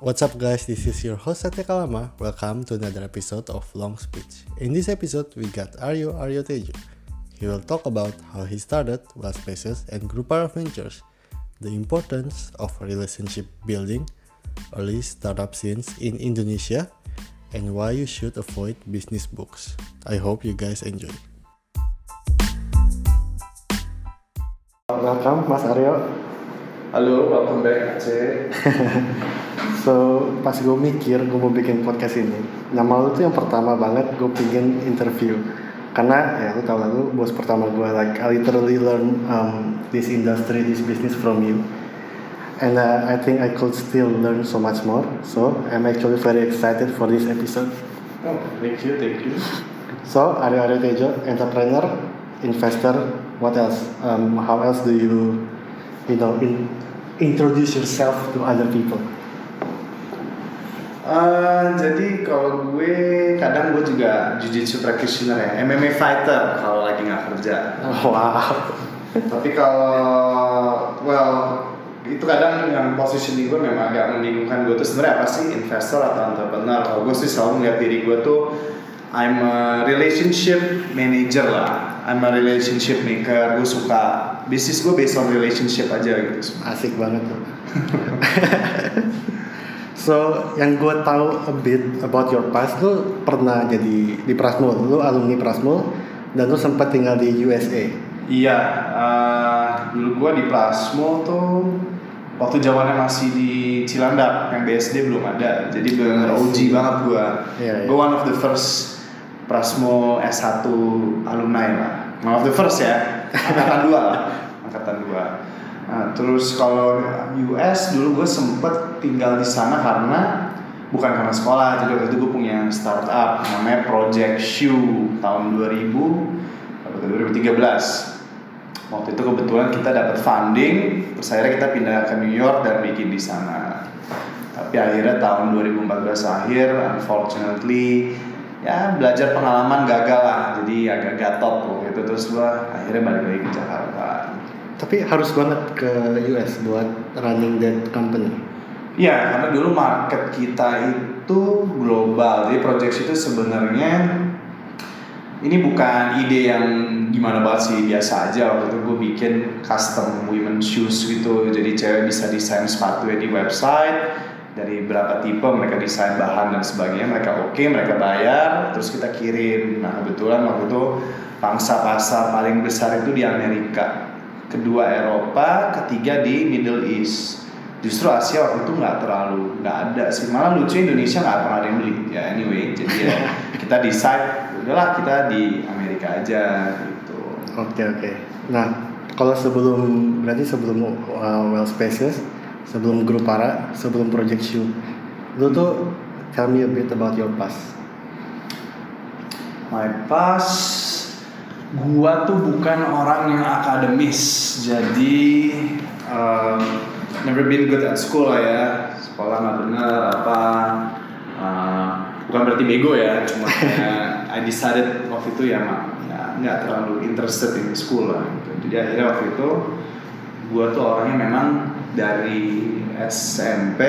What's up guys, this is your host Satya Kalama. Welcome to another episode of Long Speech. In this episode, we got Aryo Aryo Tejo. He will talk about how he started Well Spaces and Grupara Ventures, the importance of relationship building, early startup scenes in Indonesia, and why you should avoid business books. I hope you guys enjoy. Welcome Mas Aryo. Halo, welcome back Aceh. So pas gue mikir gue mau bikin podcast ini Nama lu tuh yang pertama banget gue pingin interview Karena ya lu tau lah lu bos pertama gue Like I literally learn um, this industry, this business from you And uh, I think I could still learn so much more So I'm actually very excited for this episode Oh, thank you, thank you. So Aryo Aryo Tejo, entrepreneur, investor, what else? Um, how else do you, you know, in, introduce yourself to other people? Uh, jadi kalau gue kadang gue juga jujitsu practitioner ya, MMA fighter kalau lagi nggak kerja. Wow. Tapi kalau well itu kadang yang posisi gue memang agak membingungkan gue tuh sebenarnya apa sih investor atau entrepreneur? Kalau gue sih selalu melihat diri gue tuh I'm a relationship manager lah. I'm a relationship maker. Gue suka bisnis gue based on relationship aja gitu. Asik banget tuh. so, yang gue tahu a bit about your past, lu pernah jadi di Prasmul, lu alumni Prasmul, dan lu sempat tinggal di USA. Iya, uh, dulu gua di Plasmo tuh waktu zamannya masih di Cilandak, yang BSD belum ada, jadi benar OG banget gua. Iya, iya. Gua one of the first Prasmo S1 alumni lah. One of the first ya, angkatan dua lah, angkatan dua. Nah, terus kalau US dulu gue sempet tinggal di sana karena bukan karena sekolah, jadi waktu itu gue punya startup namanya Project Shoe tahun 2000 apa tuh, 2013 waktu itu kebetulan kita dapat funding terus akhirnya kita pindah ke New York dan bikin di sana. Tapi akhirnya tahun 2014 akhir unfortunately ya belajar pengalaman gagal lah jadi agak gatot tuh gitu terus gua akhirnya balik lagi ke Jakarta. Tapi harus banget ke US buat running that company. Iya, karena dulu market kita itu global. Jadi project itu sebenarnya ini bukan ide yang gimana banget sih biasa aja. Waktu itu gue bikin custom women shoes gitu. Jadi cewek bisa desain sepatu di website. Dari berapa tipe mereka desain bahan dan sebagainya mereka oke mereka bayar terus kita kirim. Nah kebetulan waktu itu pangsa pasar paling besar itu di Amerika. Kedua Eropa ketiga di Middle East justru Asia waktu itu nggak terlalu nggak ada sih malah lucu Indonesia nggak pernah ada yang beli ya anyway jadi ya kita decide udahlah kita di Amerika aja gitu Oke oke. Nah, kalau sebelum berarti sebelum uh, Well Spaces, sebelum Grupara, sebelum Project Shoe, lu tuh tell me a bit about your past. my past gua tuh bukan orang yang akademis jadi um, never been good at school lah ya. Sekolah nggak bener apa uh, bukan berarti bego ya cuma kayak I decided waktu itu ya mak nggak nggak terlalu interested in school lah gitu. jadi akhirnya waktu itu gua tuh orangnya memang dari SMP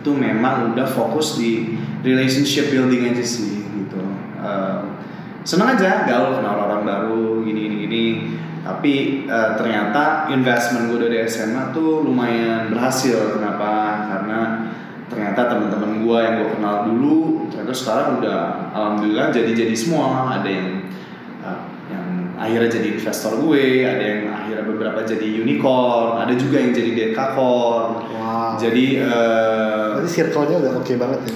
itu memang udah fokus di relationship building aja sih gitu. Uh, senang aja gaul kenal orang baru gini gini gini tapi uh, ternyata investment gue dari SMA tuh lumayan berhasil kenapa karena ternyata teman-teman gue yang gue kenal dulu ternyata sekarang udah alhamdulillah jadi jadi semua ada yang uh, yang akhirnya jadi investor gue ada yang akhirnya beberapa jadi unicorn ada juga yang jadi dekakor Wow. jadi uh, Berarti circle-nya udah oke banget ya.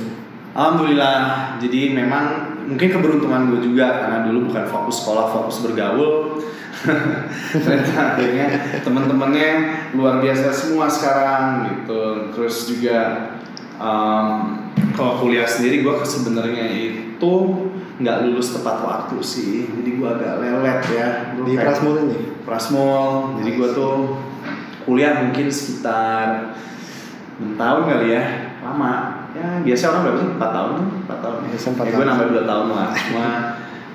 Alhamdulillah, jadi memang mungkin keberuntungan gue juga karena dulu bukan fokus sekolah, fokus bergaul. Ternyata akhirnya teman-temannya luar biasa semua sekarang gitu. Terus juga um, kalau kuliah sendiri gue sebenarnya itu nggak lulus tepat waktu sih. Jadi gue agak lelet ya. Gua Di Prasmul ini. Prasmul. Jadi gue tuh kuliah mungkin sekitar 6 tahun kali ya, lama. Ya biasa orang berapa sih? 4 tahun tuh, 4 tahun. Biasa empat ya, gue tahun. nambah 2 tahun lah. Cuma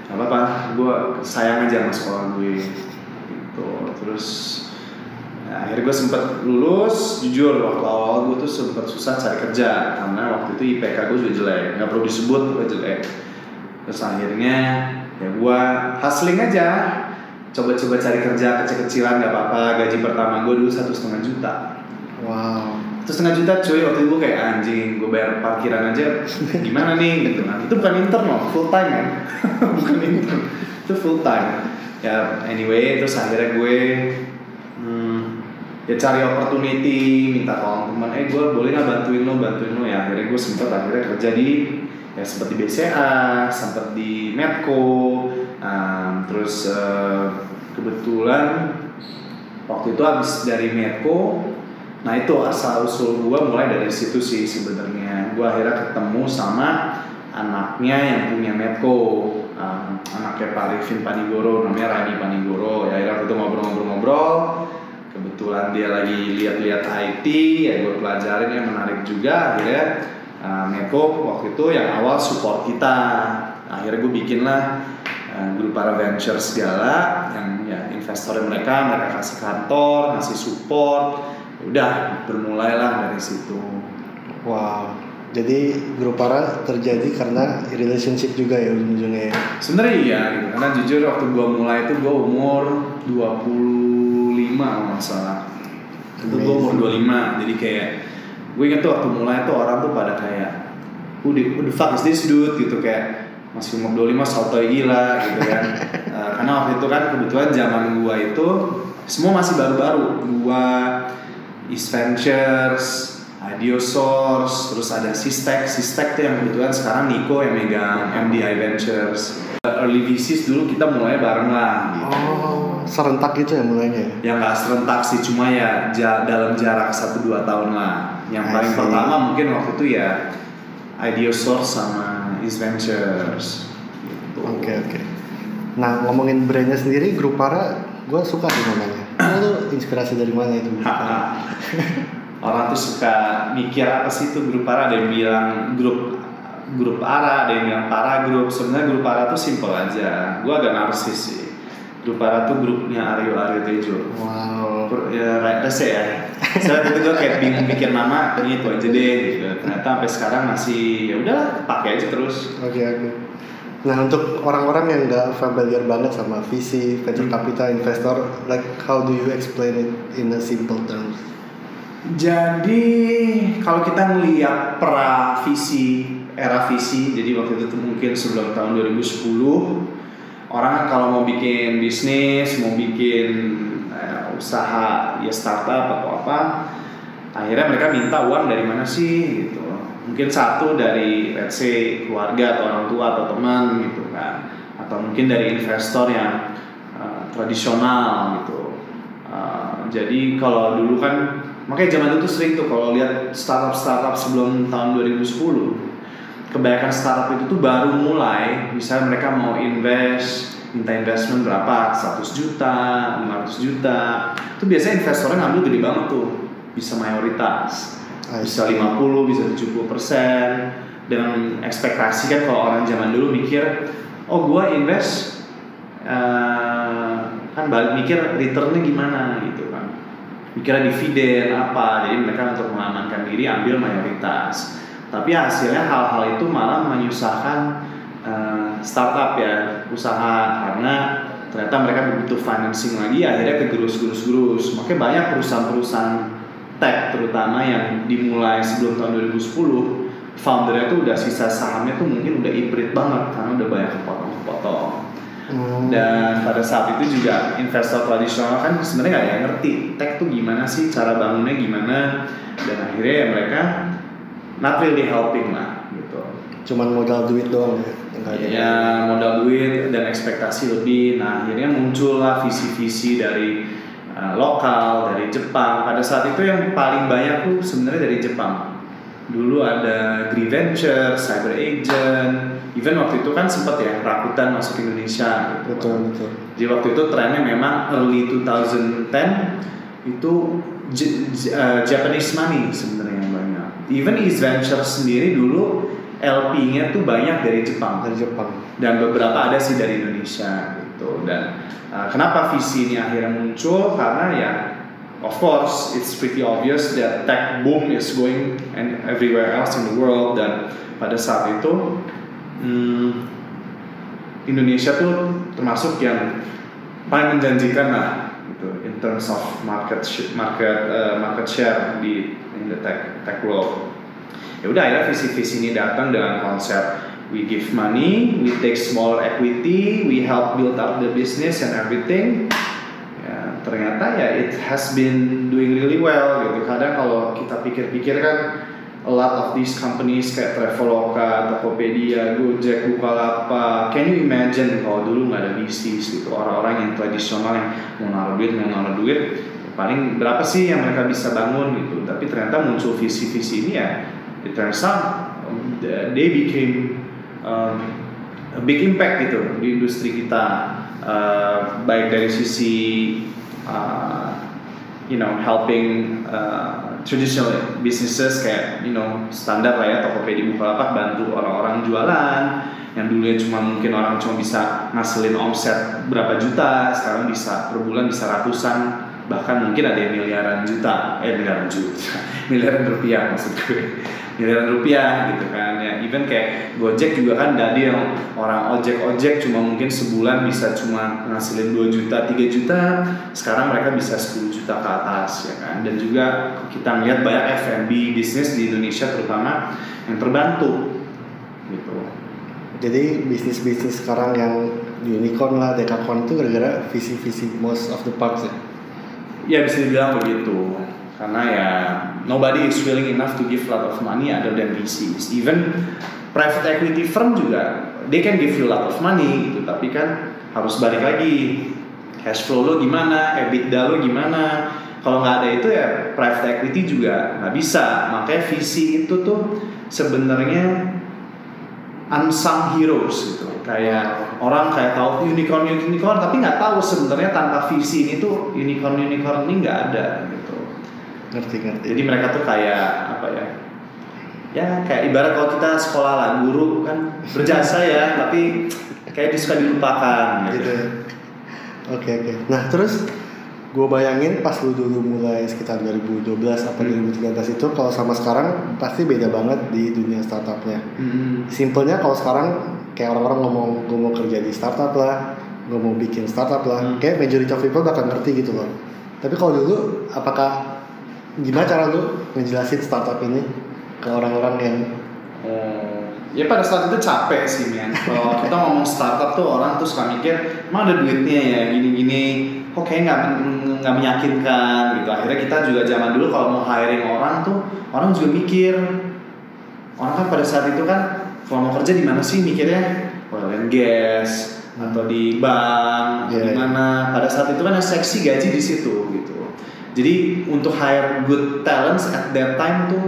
gak apa-apa, gue sayang aja sama sekolah gue. Gitu. Terus Nah, akhirnya gue sempet lulus, jujur waktu awal gue tuh sempet susah cari kerja karena waktu itu IPK gue juga jelek, nggak perlu disebut gue jelek. Terus akhirnya ya gue hustling aja, coba-coba cari kerja kecil-kecilan nggak apa-apa. Gaji pertama gue dulu satu setengah juta. Wow. Satu setengah juta cuy waktu itu gue kayak anjing, gue bayar parkiran aja gimana nih? Gitu kan. Itu bukan intern loh, full time kan, bukan intern, itu full time. Ya anyway, terus akhirnya gue hmm, ya cari opportunity minta tolong teman eh gue boleh nggak bantuin lo bantuin lo? Ya akhirnya gue sempet akhirnya kerja di ya sempet di BCA sempet di Medco um, terus uh, kebetulan waktu itu habis dari Medco nah itu asal usul gue mulai dari situ sih sebenarnya. Gue akhirnya ketemu sama anaknya yang punya Medco. Um, anaknya Pak Rifin Panigoro namanya Rani Panigoro. Ya akhirnya waktu itu ngobrol-ngobrol-ngobrol. Kebetulan dia lagi lihat-lihat IT ya gue pelajarin yang menarik juga. Akhirnya uh, Meko waktu itu yang awal support kita. Akhirnya gue bikin lah uh, grup para venture segala yang ya investor mereka mereka kasih kantor ngasih support udah bermulailah dari situ. Wow. Jadi grup para terjadi karena relationship juga ya ujung-ujungnya ya. sebenarnya iya gitu. Karena jujur waktu gue mulai itu gue umur 25 kalau nggak salah. Itu gue umur 25 jadi kayak gue inget tuh waktu mulai tuh orang tuh pada kayak who the, who the fuck is this dude? Gitu kayak masih umur 25 sotoy gila gitu kan. Eh, karena waktu itu kan kebetulan zaman gua itu semua masih baru-baru. Gua East Ventures Ideosource, terus ada Sistek, Sistek tuh yang kebetulan sekarang Nico yang megang MDI Ventures. Early VCs dulu kita mulai bareng lah gitu Oh, serentak gitu ya mulainya ya. yang nggak serentak sih cuma ya dalam jarak 1-2 tahun lah yang I paling see. pertama mungkin waktu itu ya Ideosource sama East Ventures gitu. Oke oke. Nah ngomongin brandnya sendiri, grup para, gue suka sih namanya. Itu inspirasi dari mana itu? orang tuh suka mikir apa sih itu grup para? Ada yang bilang grup grup para ada yang bilang para grup. Sebenarnya grup para tuh simple aja. Gue agak narsis sih. Grup para tuh grupnya Aryo Aryo Tejo. Wow. Ya right, rese ya. Saya itu gue kayak bingung bikin nama ini itu aja deh gitu. Ternyata sampai sekarang masih ya udahlah pakai aja terus. Oke oke. Nah untuk orang-orang yang nggak familiar banget sama VC, venture capital, investor, like how do you explain it in a simple terms? jadi kalau kita ngelihat pra visi era visi jadi waktu itu tuh mungkin sebelum tahun 2010 orang kalau mau bikin bisnis mau bikin eh, usaha ya startup atau apa akhirnya mereka minta uang dari mana sih gitu mungkin satu dari let's say keluarga atau orang tua atau teman gitu kan. Atau mungkin dari investor yang eh, tradisional gitu. Uh, jadi kalau dulu kan makanya zaman itu sering tuh kalau lihat startup startup sebelum tahun 2010 kebanyakan startup itu tuh baru mulai misalnya mereka mau invest minta investment berapa? 100 juta 500 juta. Itu biasanya investornya ngambil gede banget tuh bisa mayoritas bisa see. 50 bisa 70 persen. Dengan ekspektasi kan kalau orang zaman dulu mikir oh gua invest eh, kan balik mikir returnnya gimana gitu kan. Mikirnya dividen apa jadi mereka untuk mengamankan diri ambil mayoritas. Tapi hasilnya hal-hal itu malah menyusahkan eh, startup ya usaha. Karena ternyata mereka butuh financing lagi akhirnya kegerus-gerus-gerus makanya banyak perusahaan-perusahaan tech terutama yang dimulai sebelum tahun 2010 foundernya tuh udah sisa sahamnya tuh mungkin udah hybrid banget karena udah banyak kepotong-kepotong Hmm. dan pada saat itu juga investor tradisional kan sebenarnya nggak ada yang ngerti tech tuh gimana sih cara bangunnya gimana dan akhirnya ya mereka not really helping lah gitu Cuman modal duit doang ya. ya modal duit dan ekspektasi lebih nah akhirnya muncullah visi-visi dari uh, lokal dari Jepang pada saat itu yang paling banyak tuh sebenarnya dari Jepang dulu ada Green Venture, Cyber Agent, even waktu itu kan sempat ya Rakuten masuk Indonesia gitu. Betul betul. Jadi waktu itu trennya memang early 2010 itu J- J- uh, Japanese money sebenarnya yang banyak. Even East Venture sendiri dulu LP-nya tuh banyak dari Jepang Dari Jepang. dan beberapa ada sih dari Indonesia gitu. Dan uh, kenapa visi ini akhirnya muncul karena ya of course it's pretty obvious that tech boom is going and everywhere else in the world dan pada saat itu hmm, Indonesia tuh termasuk yang paling menjanjikan lah gitu in terms of market market uh, market share di in the tech tech world. Ya udah akhirnya visi-visi ini datang dengan konsep we give money, we take small equity, we help build up the business and everything. Ya, ternyata ya it has been doing really well gitu. Kadang kalau kita pikir-pikir kan a lot of these companies kayak Traveloka, Tokopedia, Gojek, Bukalapak. Can you imagine kalau dulu nggak ada bisnis gitu orang-orang yang tradisional yang mau naruh duit, mau naruh duit, paling berapa sih yang mereka bisa bangun gitu. Tapi ternyata muncul visi-visi ini ya, it turns out um, they became um, big impact gitu di industri kita. Uh, baik dari sisi uh, you know helping uh, traditional businesses kayak you know standar lah ya Tokopedia Bukalapak bantu orang-orang jualan yang dulunya cuma mungkin orang cuma bisa ngasilin omset berapa juta sekarang bisa per bulan bisa ratusan bahkan mungkin ada yang miliaran juta eh miliaran juta miliaran rupiah maksud gue miliaran rupiah gitu kan. Ya even kayak Gojek juga kan dari yang orang ojek ojek cuma mungkin sebulan bisa cuma ngasilin 2 juta 3 juta. Sekarang mereka bisa 10 juta ke atas ya kan. Dan juga kita ngeliat banyak F&B bisnis di Indonesia terutama yang terbantu gitu. Jadi bisnis-bisnis sekarang yang unicorn lah, dekakorn itu gara-gara visi-visi most of the parts ya. ya bisa dibilang begitu karena ya nobody is willing enough to give lot of money other than VCs even private equity firm juga they can give you lot of money gitu. Tapi kan harus balik lagi cash flow lo gimana EBITDA lo gimana. Kalau nggak ada itu ya private equity juga nggak bisa. Makanya visi itu tuh sebenarnya unsung heroes gitu. Kayak orang kayak tahu unicorn unicorn tapi nggak tahu sebenarnya tanpa visi ini tuh unicorn unicorn ini nggak ada gitu Ngerti-ngerti. jadi mereka tuh kayak apa ya ya kayak ibarat kalau kita sekolah lah guru kan berjasa ya tapi kayak suka dilupakan gitu, Gitu. Oke oke. Nah terus gue bayangin pas lu dulu mulai sekitar 2012 apa Hmm. 2013 itu kalau sama sekarang pasti beda banget di dunia startupnya. Hmm. Simpelnya kalau sekarang kayak orang-orang ngomong gue mau kerja di startup lah, gue mau bikin startup lah, Hmm. kayak majority of people bakal ngerti gitu loh. Tapi kalau dulu, apakah gimana cara lu ngejelasin startup ini ke orang-orang yang Oh, ya pada saat itu capek sih men. Kalau kita ngomong startup tuh orang tuh suka mikir, emang ada duitnya ya gini-gini. Kok kayak nggak nggak meyakinkan gitu. Akhirnya kita juga zaman dulu kalau mau hiring orang tuh orang juga mikir. Orang kan pada saat itu kan kalau mau kerja di mana sih mikirnya oil and gas atau di bank Iya, di iya. mana. Pada saat itu kan yang seksi gaji di situ gitu. Jadi untuk hire good talents at that time tuh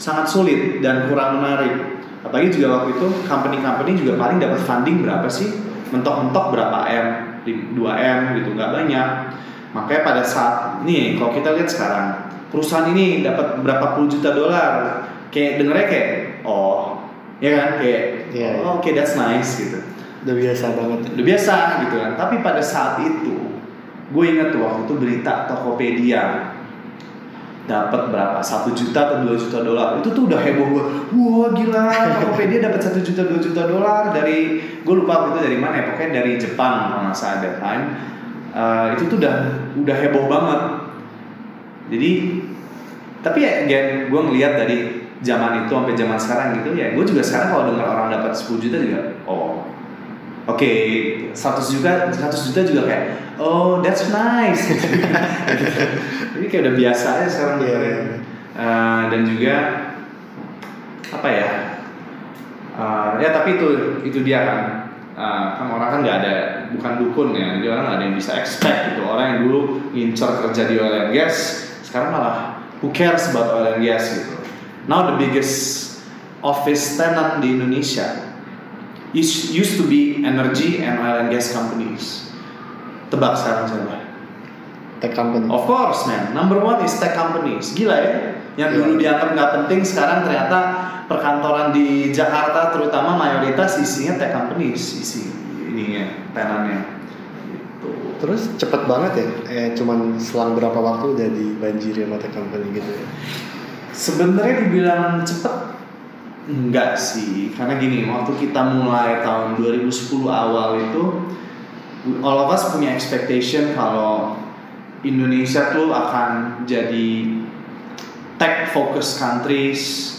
sangat sulit dan kurang menarik. Apalagi juga waktu itu company-company juga paling dapat funding berapa sih? Mentok-mentok berapa M? 2 M gitu, nggak banyak. Makanya pada saat nih, kalau kita lihat sekarang perusahaan ini dapat berapa puluh juta dolar, kayak dengernya kayak oh, ya kan kayak Iya, iya. oh, oke that's nice gitu udah biasa banget. udah biasa gitu kan tapi pada saat itu gue inget tuh waktu itu berita Tokopedia dapat berapa? Satu juta atau dua juta dolar. Itu tuh udah heboh gue wah gila. Tokopedia dapat satu juta dua juta dolar dari gue lupa waktu itu dari mana ya. Pokoknya dari Jepang kalau nggak salah that time. Eh, itu tuh udah udah heboh banget. Jadi tapi ya again gue ngelihat dari zaman itu sampai zaman sekarang gitu ya. Gue juga sekarang kalau dengar orang dapat 10 juta juga oh oke 100 juta 100 juta juga kayak oh that's nice. Jadi kayak udah biasa aja sekarang Iya, dengerin. iya. Eh, dan juga apa ya Eh, ya tapi itu itu dia kan. Eh, kan orang kan nggak ada bukan dukun ya. Jadi orang nggak ada yang bisa expect gitu. Orang yang dulu ngincer kerja di oil and gas sekarang malah who cares about oil and gas gitu. Now the biggest office tenant di Indonesia is used to be energy and oil and gas companies tebak sekarang siapa Tech company. Of course man, number one is tech companies. Gila ya, yang Iya. dulu dianggap nggak penting sekarang ternyata perkantoran di Jakarta terutama mayoritas isinya tech companies isi ininya tenannya. Gitu. terus cepet banget ya eh cuman selang berapa waktu udah dibanjiri sama tech company gitu ya Sebenarnya dibilang cepet enggak sih, karena gini waktu kita mulai tahun 2010 awal itu all of us punya expectation kalau Indonesia tuh akan jadi tech focused countries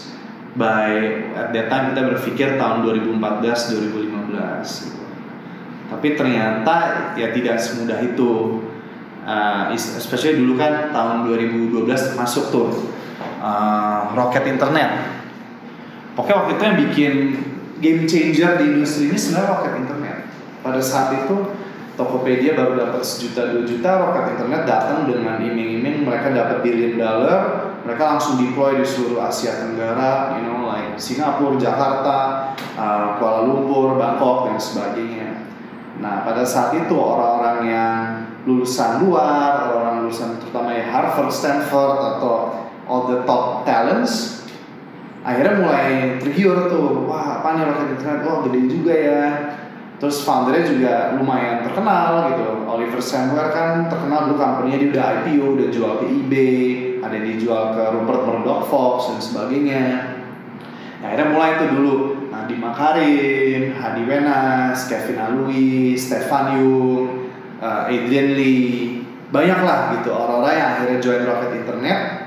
by at that time kita berpikir tahun 2014 2015 gitu. Tapi ternyata ya tidak semudah itu. Uh, especially dulu kan tahun 2012 masuk tuh uh, roket internet. Pokoknya waktu itu yang bikin game changer di industri ini sebenarnya roket internet. Pada saat itu Tokopedia baru dapat sejuta dua juta, roket internet datang dengan iming-iming mereka dapat billion dollar, mereka langsung deploy di seluruh Asia Tenggara, you know like Singapura, Jakarta, uh, Kuala Lumpur, Bangkok dan sebagainya. Nah pada saat itu orang-orang yang lulusan luar, orang-orang lulusan terutama ya Harvard, Stanford atau all the top talents akhirnya mulai tergiur tuh wah apa nih roket internet wah gede juga ya. Terus foundernya juga lumayan terkenal gitu. Oliver Sandler kan terkenal dulu company-nya dia udah IPO udah jual ke eBay ada yang dijual ke Rupert Murdoch Fox dan sebagainya. Nah, akhirnya mulai itu dulu. Nadiem Makarim, Hadi Wenas, Kevin Alui, Stefan Yung, uh, Adrian Lee. Banyak lah gitu orang-orang yang akhirnya join Rocket Internet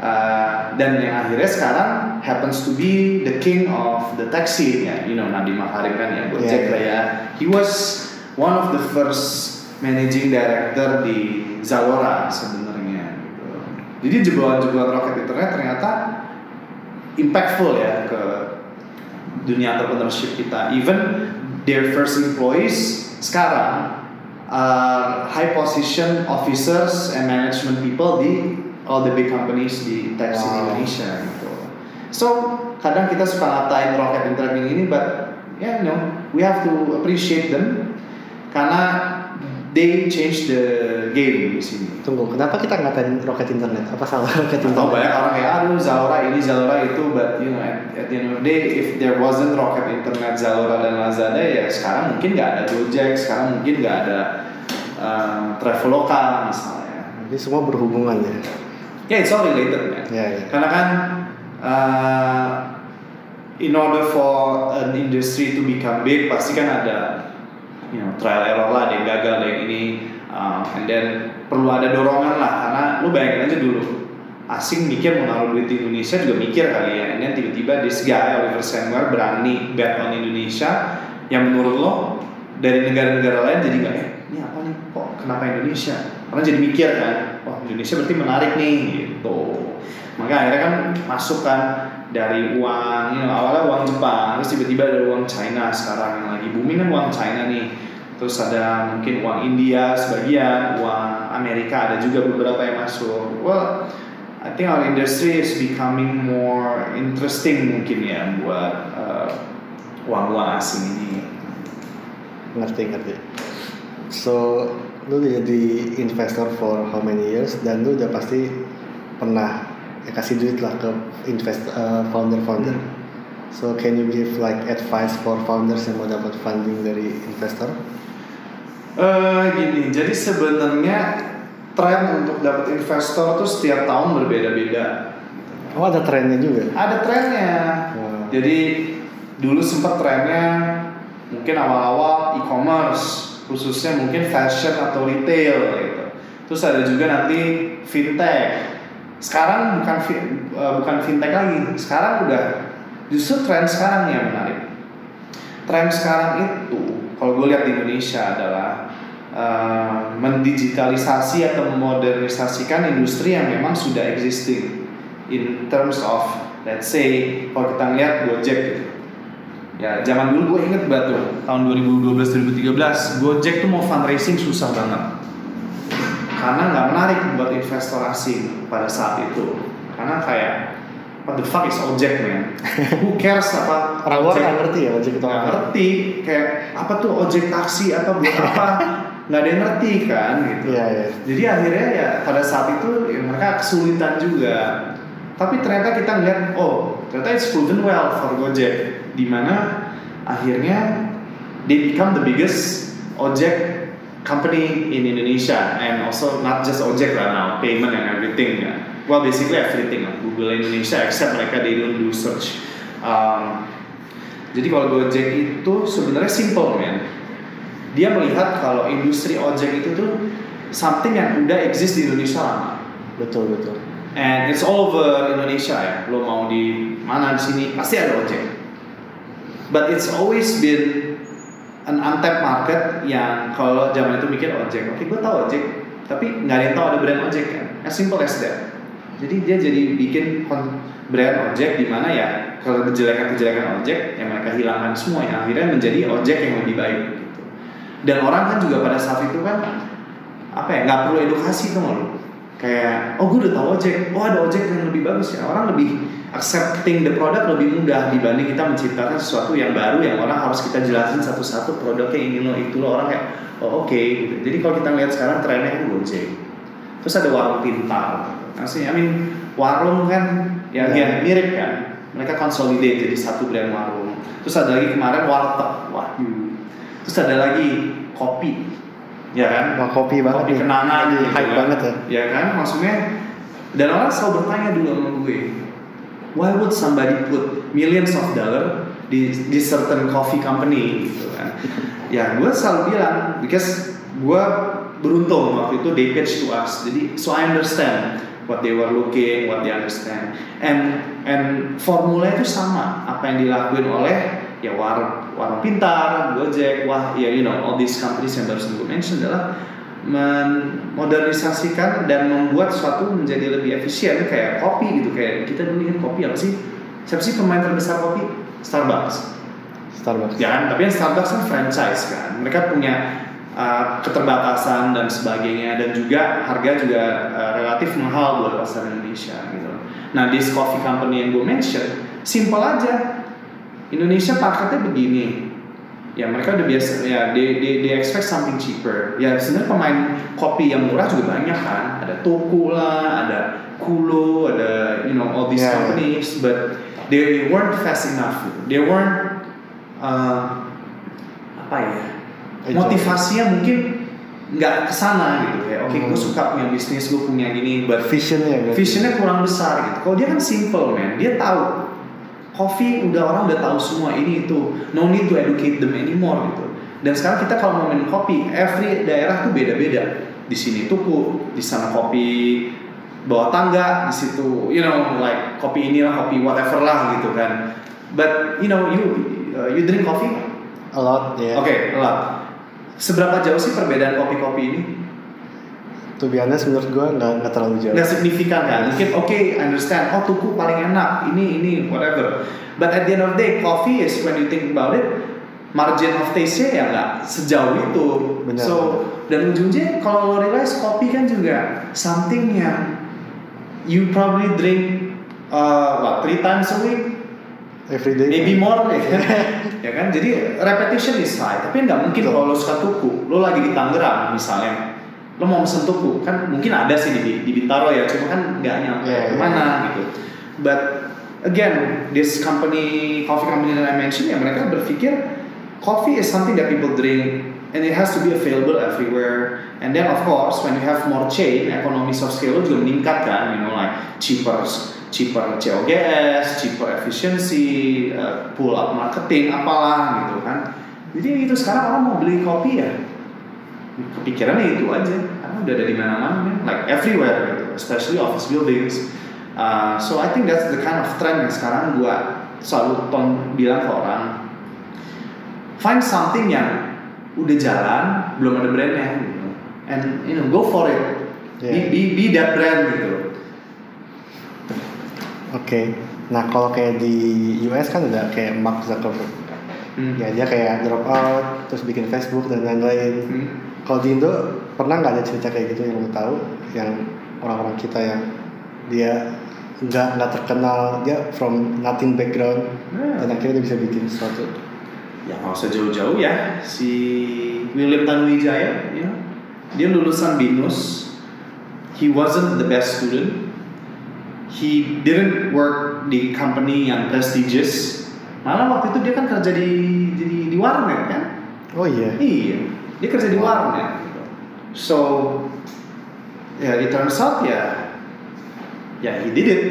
Uh, dan yang akhirnya sekarang happens to be the king of the taxi ya you know Nadiem Makarim kan ya Yeah. Gojek lah ya he was one of the first managing director di Zalora sebenarnya gitu. jadi jebolan-jebolan roket internet ternyata impactful ya ke dunia entrepreneurship kita even their first employees sekarang are high position officers and management people di all the big companies di taxi di Wow. Indonesia gitu. So kadang kita suka ngatain rocket internet ini, but yeah, you know, we have to appreciate them karena they change the game di sini. tunggu kenapa kita ngatain roket internet apa salah roket Atau internet banyak orang kayak aduh Zalora ini Zalora itu, but you know at, at the end of the day if there wasn't rocket internet Zalora dan Lazada ya sekarang mungkin nggak ada Gojek, sekarang mungkin nggak ada uh, Traveloka misalnya. jadi semua berhubungan ya Ya it's all related man. ya ya Karena kan uh, in order for an industry to become big pasti kan ada you know trial error lah, ada yang gagal, ada yang ini, um, and then perlu ada dorongan lah karena lu bayangin aja dulu asing mikir mau naruh duit di Indonesia juga mikir kali ya, and then tiba-tiba this guy Oliver Sandler berani bet on Indonesia yang menurut lo dari negara-negara lain jadi nggak eh ini apa nih kok kenapa Indonesia? Karena jadi mikir kan, wah Indonesia berarti menarik nih gitu. Maka akhirnya kan masuk kan dari uang, you know, awalnya uang Jepang, terus tiba-tiba ada uang China sekarang yang lagi booming kan uang China nih. Terus ada mungkin uang India sebagian, uang Amerika ada juga beberapa yang masuk. Well, I think our industry is becoming more interesting mungkin ya buat uh, uang-uang asing ini. ngerti ngerti so lu jadi investor for how many years dan lu udah pasti pernah ya, kasih duit lah ke invest founder founder so can you give like advice for founders yang mau dapat funding dari investor Eh gini, jadi sebenarnya tren untuk dapat investor tuh setiap tahun berbeda-beda. oh ada trennya juga Ada trennya. Wow. Jadi dulu sempat trennya mungkin awal-awal e-commerce, khususnya mungkin fashion atau retail gitu. Terus ada juga nanti fintech. Sekarang bukan eh, bukan fintech lagi. Sekarang udah justru tren sekarang yang menarik. Tren sekarang itu kalau gue lihat di Indonesia adalah eh, mendigitalisasi atau memodernisasikan industri yang memang sudah existing in terms of let's say kalau kita ngeliat Gojek gitu. Ya, zaman dulu gue inget banget tuh tahun 2012-2013 Gojek tuh mau fundraising susah banget. Karena nggak menarik buat investor asing pada saat itu. Karena kayak what the fuck is ojek man? Who cares apa orang luar nggak ngerti ya ojek itu nggak ngerti kayak apa tuh ojek taksi apa buat apa? Nggak ada yang ngerti kan gitu. Iya iya. Jadi akhirnya ya pada saat itu ya mereka kesulitan juga. Tapi ternyata kita ngeliat oh ternyata it's proven well for Gojek di mana akhirnya they become the biggest ojek company in Indonesia and also not just Ojek lah now, payment and everything ya. Well basically everything lah. Google Indonesia except mereka they don't do search. Um, jadi kalau Gojek itu sebenarnya simple man. Dia melihat kalau industri ojek itu tuh something yang udah exist di Indonesia lama. Betul betul. And it's all over Indonesia ya. Lo mau di mana di sini pasti ada ojek. But it's always been an untapped market yang kalau zaman itu mikir ojek, oke gue tahu ojek, tapi nggak ada yang tahu ada brand ojek kan. As simple as that. Jadi dia jadi bikin brand ojek di mana ya kalau kejelekan-kejelekan ojek yang mereka hilangkan semua yang akhirnya menjadi ojek yang lebih baik gitu. Dan orang kan juga pada saat itu kan apa ya nggak perlu edukasi tuh kayak oh gue udah tahu ojek oh ada ojek yang lebih bagus ya orang lebih accepting the product lebih mudah dibanding kita menciptakan sesuatu yang baru yang orang harus kita jelasin satu-satu produknya ini loh itu loh orang kayak oh oke gitu. jadi kalau kita lihat sekarang trennya kan gojek terus ada warung pintar Maksudnya, I mean warung kan ya, Ya. ya mirip kan mereka consolidate jadi satu brand warung terus ada lagi kemarin warteg wahyu terus ada lagi kopi ya kan Wah kopi banget kopi nih. kenangan Lagi gitu hype kan. banget ya. ya kan maksudnya dan orang selalu bertanya dulu sama gue why would somebody put millions of dollar di di certain coffee company gitu kan? Ya gue selalu bilang because gue beruntung waktu itu they pitch to us. Jadi so I understand what they were looking what they understand. And and formula itu sama apa yang dilakuin oleh ya war warung pintar Gojek wah ya you know all these companies yang baru gue mention adalah memodernisasikan dan membuat sesuatu menjadi lebih efisien kayak kopi gitu kayak kita dulu ingat kopi apa sih? Siapa sih pemain terbesar kopi? Starbucks. Starbucks. ya kan? Tapi yang Starbucks kan franchise kan. Mereka punya uh, keterbatasan dan sebagainya dan juga harga juga uh, relatif mahal buat pasar Indonesia gitu nah this coffee company yang gue mention simple aja. Indonesia paketnya begini ya mereka udah biasa ya they, they, they expect something cheaper ya sebenarnya pemain kopi yang murah juga banyak kan ada Toko lah ada Kulo ada you know all these Yeah, yeah. companies but they weren't fast enough they weren't uh, apa ya motivasinya mungkin nggak ke sana gitu kayak oke gue Hmm. suka punya bisnis gue punya gini but Visionnya berarti. visionnya kurang besar gitu. Kalau dia kan simple man, dia tahu coffee udah orang udah tahu semua ini itu, no need to educate them anymore gitu. Dan sekarang kita kalau mau minum kopi, every daerah tuh beda-beda. Di sini tuku, di sana kopi bawah tangga, di situ you know like kopi inilah kopi whatever lah gitu kan. But you know you uh, you drink coffee? A lot ya. Oke, lah. Seberapa jauh sih perbedaan kopi-kopi ini? To be honest menurut gue nggak nggak terlalu jauh. nggak signifikan kan? Mungkin oke I understand. Oh tuku paling enak. Ini ini whatever. But at the end of the day coffee is when you think about it margin of taste-nya ya nggak sejauh itu. Benar, so dan ujungnya kalau lo realize kopi kan juga something yang you probably drink uh, what three times a week? Every day. maybe more ya kan? Ya kan? Jadi repetition is high. Tapi nggak mungkin kalau lo suka tuku. Lo lagi di Tangerang misalnya lo mau pesen tuku kan mungkin ada sih di, di Bintaro ya cuma kan nggak nyampe Yeah, yeah. ke mana gitu but again this company coffee company that I mentioned ya mereka berpikir coffee is something that people drink and it has to be available everywhere and then of course when you have more chain economies of scale juga meningkat kan you know like cheaper cheaper COGS, cheaper efficiency, uh, pull up marketing, apalah gitu kan. Jadi itu sekarang orang mau beli kopi ya kepikirannya itu aja karena udah ada di mana-mana man. like everywhere gitu, especially office buildings. Uh, so I think that's the kind of trend yang sekarang gua selalu ton bilang ke orang find something yang udah jalan belum ada brandnya gitu and you know go for it Yeah. be, be be that brand gitu Oke. Nah kalau kayak di US kan udah kayak Mark Zuckerberg. Hmm. Ya dia kayak drop out, terus bikin Facebook dan lain-lain. Hmm. Kalau di Indo pernah nggak ada cerita kayak gitu yang lo tahu, yang orang-orang kita yang dia nggak nggak terkenal, dia from nothing background Nah. dan akhirnya dia bisa bikin sesuatu. ya nggak usah jauh-jauh ya. Si William Tanuwijaya ya dia lulusan binus. He wasn't the best student. He didn't work di company yang prestigious. Malah waktu itu dia kan kerja di di, di warnet kan? Oh iya. iya dia kerja di warnet gitu. so ya it turns out ya ya he did it.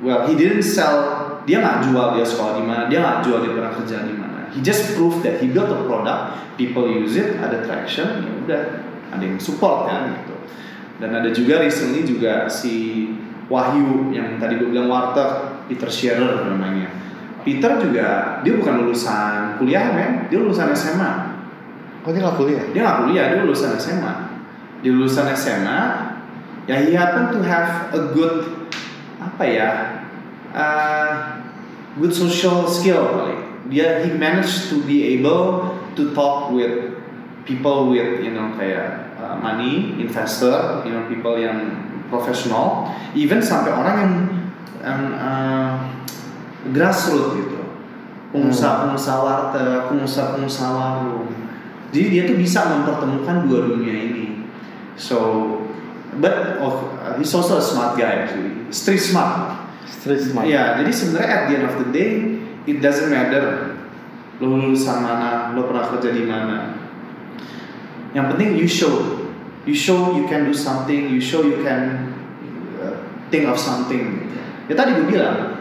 Well he didn't sell dia nggak jual dia sekolah di mana dia nggak jual dia pernah kerja di mana. He just proved that he built a product people use it ada traction ya udah ada yang support kan gitu. Dan ada juga recently juga si Wahyu yang tadi gue bilang warteg Peter Scherer namanya. Peter juga dia bukan lulusan kuliah men. Dia lulusan SMA Oh dia nggak kuliah? dia nggak kuliah dia lulusan SMA dia lulusan SMA ya he happen to have a good apa ya uh, good social skill kali. Dia he managed to be able to talk with people with you know kayak uh, money investor you know people yang profesional even sampai orang yang yang uh, grassroots gitu. Pengusaha-pengusaha warteg pengusaha-pengusaha warung jadi dia tuh bisa mempertemukan dua dunia ini so but oh, he's also a smart guy actually street smart Street smart. Iya, jadi sebenarnya at the end of the day it doesn't matter lo lulusan mana, lo pernah kerja di mana. Yang penting you show, you show you can do something, you show you can uh, think of something. Ya tadi gue bilang,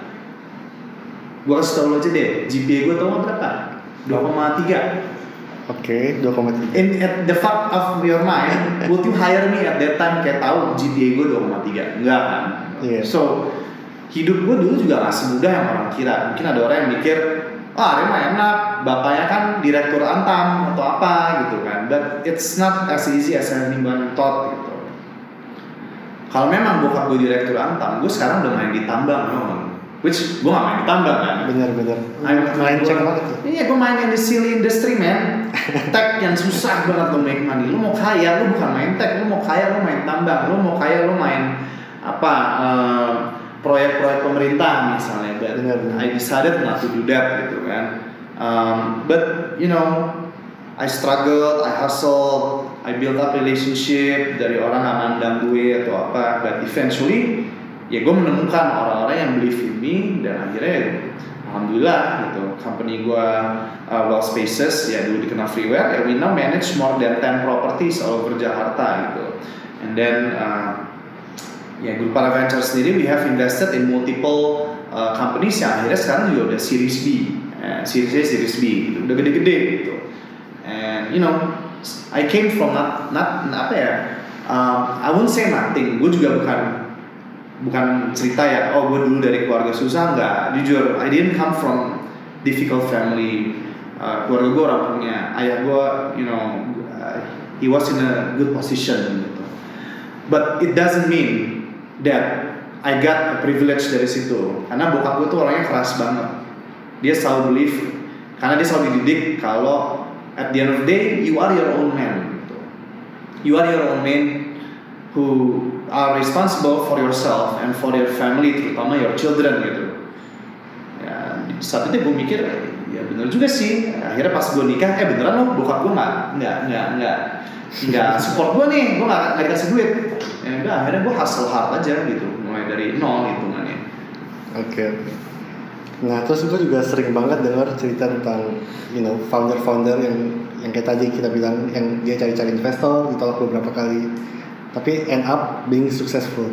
gue kasih tau lo aja deh, GPA gue tau berapa? 2,3 Oke, 2,3. In at the fact of your mind, would you hire me at that time kayak tahu GPA gue 2,3? Enggak kan? Iya. So hidup gue dulu juga gak semudah yang orang kira. Mungkin ada orang yang mikir, ah Rema enak, bapaknya kan direktur Antam atau apa gitu kan. But it's not as easy as anyone thought gitu. Kalau memang bokap gue direktur Antam, gue sekarang udah main di tambang, memang. Which gue gak main di tambang kan. Bener-bener. I'm- Melenceng banget tuh. Iya, gue main in the silly industry man. tech yang susah banget lo make money. Lo mau kaya, lo bukan main tech. Lo mau kaya, lo main tambang. Lo mau kaya, lo main apa? eh, proyek-proyek pemerintah misalnya. But Benar, benar. I decided not to do that gitu kan. Um, but you know, I struggled, I hustled, I build up relationship dari orang nggak mandang gue atau apa. But eventually, ya gue menemukan orang-orang yang in me dan akhirnya alhamdulillah gitu. Company gue uh, well spaces ya dulu dikenal freeware ya we now manage more than 10 properties all over Jakarta gitu. And then uh, ya Grup Para Venture sendiri we have invested in multiple uh, companies yang akhirnya sekarang juga udah series B eh, series A series B gitu. Udah gede-gede gitu. And you know I came from not not apa ya um, I won't say nothing gue juga bukan bukan cerita ya oh gue dulu dari keluarga susah nggak jujur I didn't come from difficult family Uh, keluarga gue orang punya ayah gue you know uh, he was in a good position gitu but it doesn't mean that I got a privilege dari situ karena bokap gue tuh orangnya keras banget dia selalu believe karena dia selalu dididik kalau at the end of the day you are your own man gitu. you are your own man who are responsible for yourself and for your family terutama your children gitu. Ya saat itu gue mikir ya bener juga sih. Akhirnya pas gue nikah eh beneran loh bokap gue nggak nggak nggak nggak nggak support gue nih gue nggak nggak dikasih duit. Ya udah akhirnya gue hustle hard aja gitu mulai dari nol hitungannya Oke oke. Nah terus gue juga sering banget dengar cerita tentang you know founder-founder yang yang kayak tadi kita bilang yang dia cari-cari investor ditolak beberapa kali tapi end up being successful.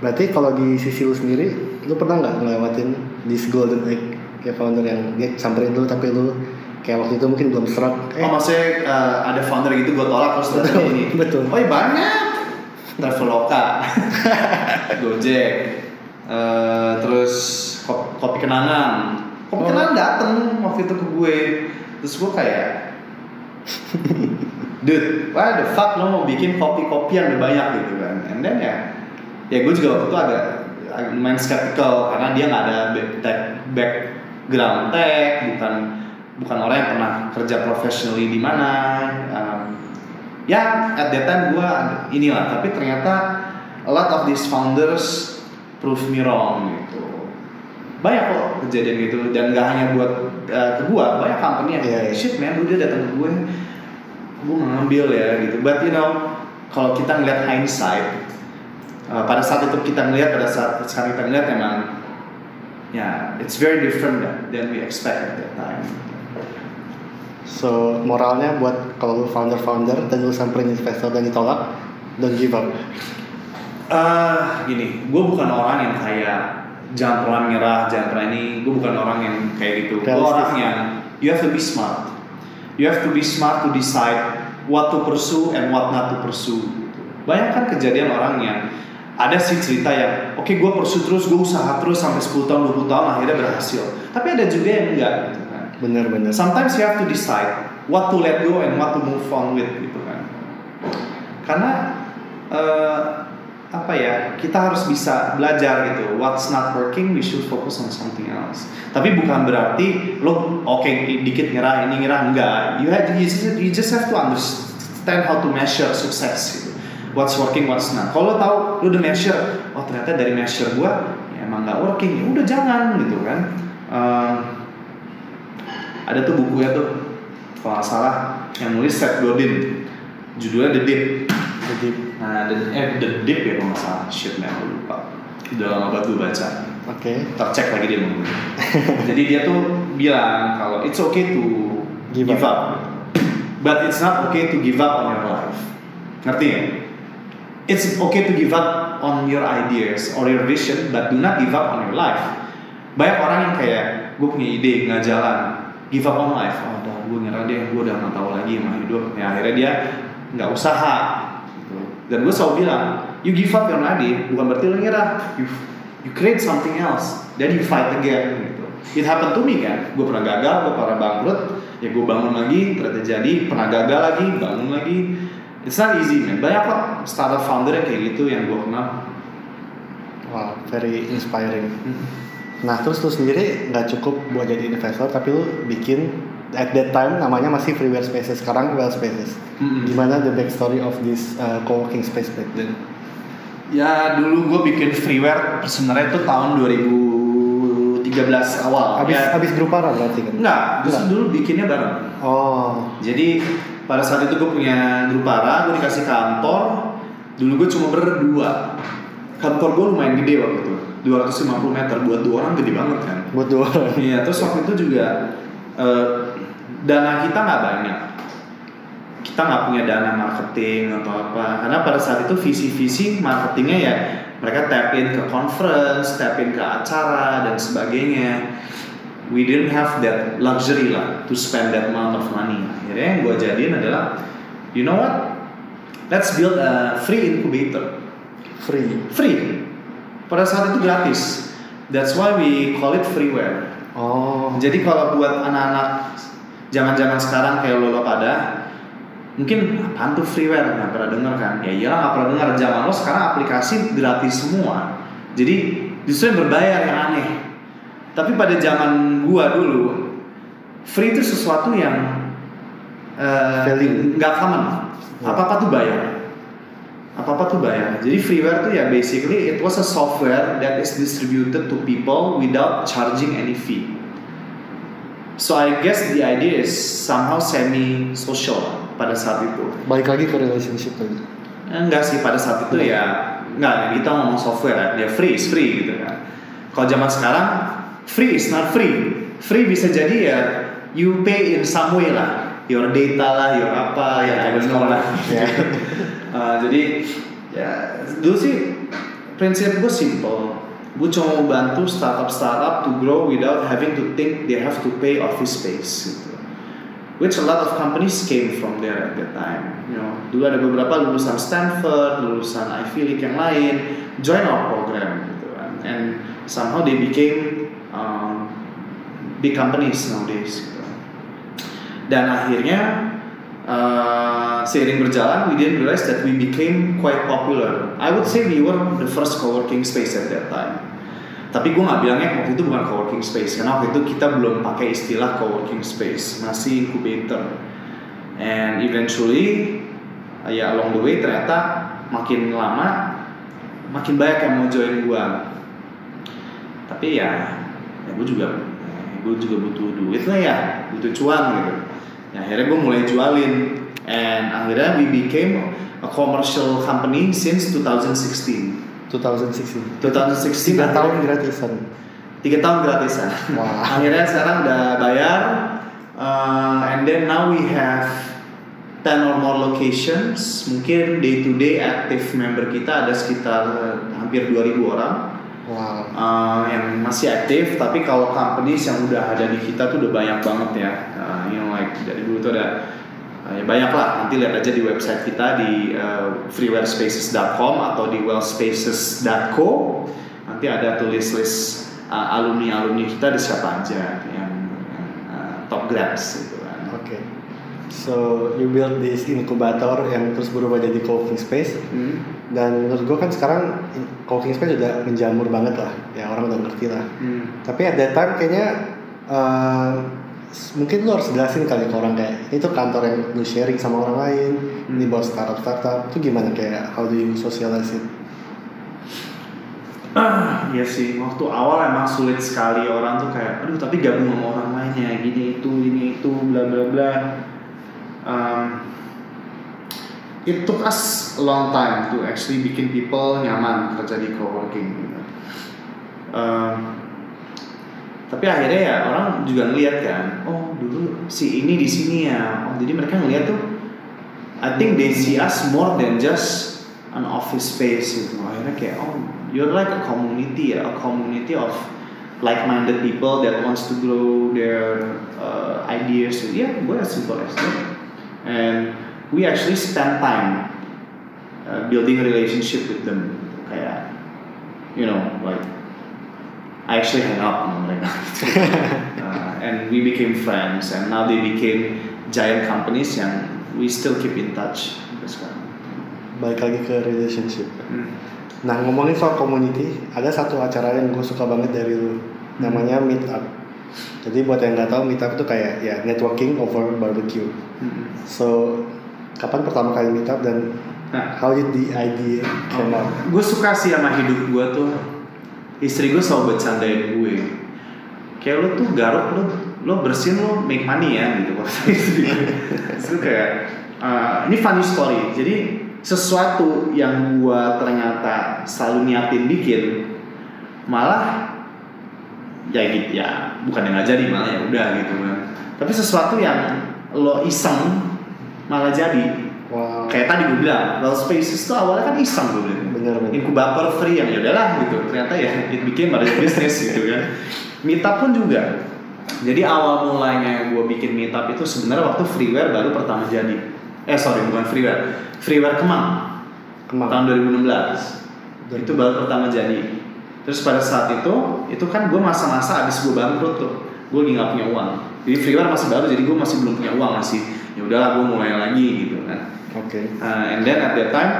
Berarti kalau di sisi lu sendiri, lu pernah nggak ngelewatin this golden egg kayak founder yang dia samperin lu tapi lu kayak waktu itu mungkin belum serak. oh maksudnya eh, ada founder gitu gue tolak terus Betul, ini betul. oh iya banyak Traveloka Gojek eh, terus kopi, kopi kenangan kopi Oh. kenangan dateng waktu itu ke gue terus gue kayak dude why the fuck lo mau bikin kopi-kopi yang udah banyak gitu kan? And then ya ya gue juga waktu itu agak, lumayan skeptical karena dia nggak ada back, background tech bukan bukan orang yang pernah kerja professionally di mana um, ya at that time gue inilah tapi ternyata a lot of these founders prove me wrong gitu banyak kok kejadian gitu dan gak hanya buat uh, ke gue banyak company yang Iya, iya. shit man udah datang ke gue gue ngambil ya gitu but you know kalau kita ngeliat hindsight uh, pada saat itu kita ngeliat pada saat sekarang kita ngeliat emang ya it's very different than, than we expect at that time So moralnya buat kalau lu founder-founder dan lu samperin investor dan ditolak, don't give up. Eh, gini, gue bukan orang yang kayak jangan pernah menyerah, jangan pernah ini. Gue bukan orang yang kayak gitu. Gue orang yang you have to be smart. You have to be smart to decide what to pursue and what not to pursue. Bayangkan kejadian orang yang ada sih cerita yang oke gue pursue terus, gue usaha terus sampai 10 tahun, 20 tahun akhirnya berhasil. Tapi ada juga yang enggak gitu kan. Bener-bener. Sometimes you have to decide what to let go and what to move on with gitu kan. Karena eh, apa ya kita harus bisa belajar gitu. What's not working we should focus on something else. Tapi bukan berarti lo oke dikit nyerah ini nyerah enggak. You have you just, you just have to understand how to measure sukses gitu. What's working, what's not. Kalau tahu lo udah measure, oh ternyata dari measure gua ya emang nggak working, ya udah jangan gitu kan. Eh, ada tuh bukunya tuh kalau salah yang nulis Seth Godin judulnya The Deep Jadi, nah The, eh, The Deep ya kalau nggak salah. Shit man gue lupa. Udah lama banget gue baca. Oke. ntar cek lagi dia ngomong jadi dia tuh bilang kalau it's okay to Give give, up. up. but it's not okay to give up on your life. Ngerti ya? It's okay to give up on your ideas or your vision but do not give up on your life. Banyak orang yang kayak gue punya ide nggak jalan. Give up on life. Oh udah gue nyerah deh gue udah nggak tahu lagi sama hidup. Ya akhirnya dia nggak usaha. Dan gue selalu bilang you give up your idea bukan berarti lo nyerah. You you create something else then you fight again gitu. It happened to me kan? Gue pernah gagal gue pernah bangkrut ya gue bangun lagi ternyata jadi pernah gagal lagi bangun lagi. It's not easy man. Banyak kok startup founder yang kayak gitu yang gue kenal. Wow, very inspiring. Nah, terus lu sendiri nggak cukup buat jadi investor, tapi lu bikin at that time namanya masih Freeware Spaces, sekarang Well Spaces. Mm-mm. Gimana the backstory of this uh, co-working space back then? Ya dulu gue bikin freeware sebenarnya itu tahun 2013 awal. Habis ya, habis Grupara berarti kan? enggak, justru dulu bikinnya bareng. Oh, Jadi pada saat itu gue punya Grupara, gue dikasih kantor. Dulu gue cuma berdua. Kantor gue lumayan gede waktu itu, 250 meter buat dua orang gede banget kan. buat dua orang. Iya, terus waktu itu juga eh, dana kita nggak banyak. Kita nggak punya dana marketing atau apa. Karena pada saat itu visi-visi marketingnya ya mereka tap in ke conference, tap in ke acara dan sebagainya. We didn't have that luxury lah to spend that amount of money. Akhirnya yang gue jadiin adalah, you know what? Let's build a free incubator Free. free pada saat itu gratis that's why we call it freeware Oh, jadi kalau buat anak-anak zaman-zaman sekarang kayak lo, lo pada mungkin apaan tuh freeware? Nggak pernah denger kan? Ya iyalah nggak pernah dengar zaman lo sekarang aplikasi gratis semua. Jadi justru yang berbayar yang aneh. Tapi pada zaman gua dulu free itu sesuatu yang eh, nggak common. Apa apa tuh bayar. Apa apa tuh bayar. Jadi freeware tuh ya basically it was a software that is distributed to people without charging any fee so I guess the idea is somehow semi social pada saat itu. Balik lagi ke relationship tadi. enggak sih pada saat itu ya enggak kita ngomong software ya dia free is free gitu kan. Kalau zaman sekarang free is not free. Free bisa jadi ya you pay in some way lah. Your data lah your apa ya don't know lah. Ya. Uh, jadi ya dulu sih prinsip gue simple gue cuma mau bantu startup startup to grow without having to think they have to pay office space gitu. Which a lot of companies came from there at that time you know. Dulu ada beberapa lulusan Stanford lulusan Ivy League yang lain join our program gitu kan. And somehow they became um, big companies nowadays gitu. dan akhirnya uh, seiring berjalan we didn't realize that we became quite popular. I would say we were the first co-working space at that time. Tapi gue nggak bilangnya waktu itu bukan co-working space karena waktu itu kita belum pakai istilah co-working space. Masih incubator. And eventually uh, ya along the way ternyata makin lama makin banyak yang mau join gue tapi ya ya gue juga gue juga butuh duit lah ya butuh cuan gitu ya, akhirnya gue mulai jualin and akhirnya we became a commercial company since 2016 2016. 2016 Tiga akhirnya- tahun gratisan. tiga tahun gratisan Wah. akhirnya sekarang udah bayar Uh, and then now we have 10 or more locations. Mungkin day to day active member kita ada sekitar uh, hampir 2000 orang Wow. uh, yang masih aktif. Tapi kalau companies yang udah ada di kita tuh udah banyak banget ya. Uh, you know dari dulu tuh ada uh, ya banyak lah. Nanti lihat aja di website kita di uh, freewarespaces.com atau di wellspaces.co. Nanti ada tulis list uh, alumni alumni kita ada siapa aja yang, yang uh, top grads gitu kan. Oke. So you build this incubator yang terus berubah jadi co-working space Hmm. dan menurut gue kan sekarang co-working space udah menjamur banget lah ya orang udah ngerti lah Hmm. tapi at that time kayaknya uh, s- mungkin lu harus jelasin kali ke orang kayak ini tuh kantor yang lu sharing sama orang lain Hmm. ini buat startup startup itu gimana kayak how do you socialize it Ah, iya sih, waktu awal emang sulit sekali orang tuh kayak, aduh tapi gabung sama orang lainnya, gini itu, ini itu, bla bla bla. Um, it took us a long time to actually bikin people nyaman kerja di coworking. Gitu. Um, tapi akhirnya ya orang juga ngeliat kan, oh dulu si ini di sini ya, oh jadi mereka ngeliat tuh, I think they see us more than just an office space gitu. Akhirnya kayak, oh you're like a community ya, a community of like-minded people that wants to grow their uh, ideas. So, yeah, gue as simple as that. And we actually spend time uh, building a relationship with them. Kayak, you know, like I actually hang out sama mereka. uh, and we became friends, and now they became giant companies yang we still keep in touch. Sampai sekarang. balik lagi ke relationship. Hmm. nah ngomongin soal community ada satu acara yang gue suka banget dari lu. Namanya meetup. Jadi buat yang nggak tahu meetup itu kayak ya networking over barbecue. Hmm. so kapan pertama kali meetup dan Nah, how did the idea came out? gue suka sih sama hidup gue tuh istri gue selalu bercandain gue. Kayak lo tuh garuk lo lo bersin lo make money ya gitu istri gue gue kayak uh, ini funny story. Jadi sesuatu yang gue ternyata selalu niatin bikin malah ya gitu ya bukan yang nggak jadi malah ya udah gitu kan. Tapi sesuatu yang lo iseng malah jadi. Wow. Kayak tadi gue bilang Well Spaces tuh awalnya kan iseng gue bilang bener bener. Inkubator free yang ya udahlah gitu. Ternyata ya it became a business gitu kan. Meetup pun juga. Jadi awal mulanya gue bikin meetup itu sebenarnya waktu freeware baru pertama jadi. Eh sorry bukan freeware. Freeware Kemang. Kemang. Tahun 2016 itu baru pertama jadi. Terus pada saat itu itu kan gue masa-masa abis gue bangkrut tuh. Gue lagi nggak punya uang. Jadi freeware masih baru jadi gue masih belum punya uang masih. Ya udahlah gue mulai lagi gitu kan. Oke. Uh, and then at that time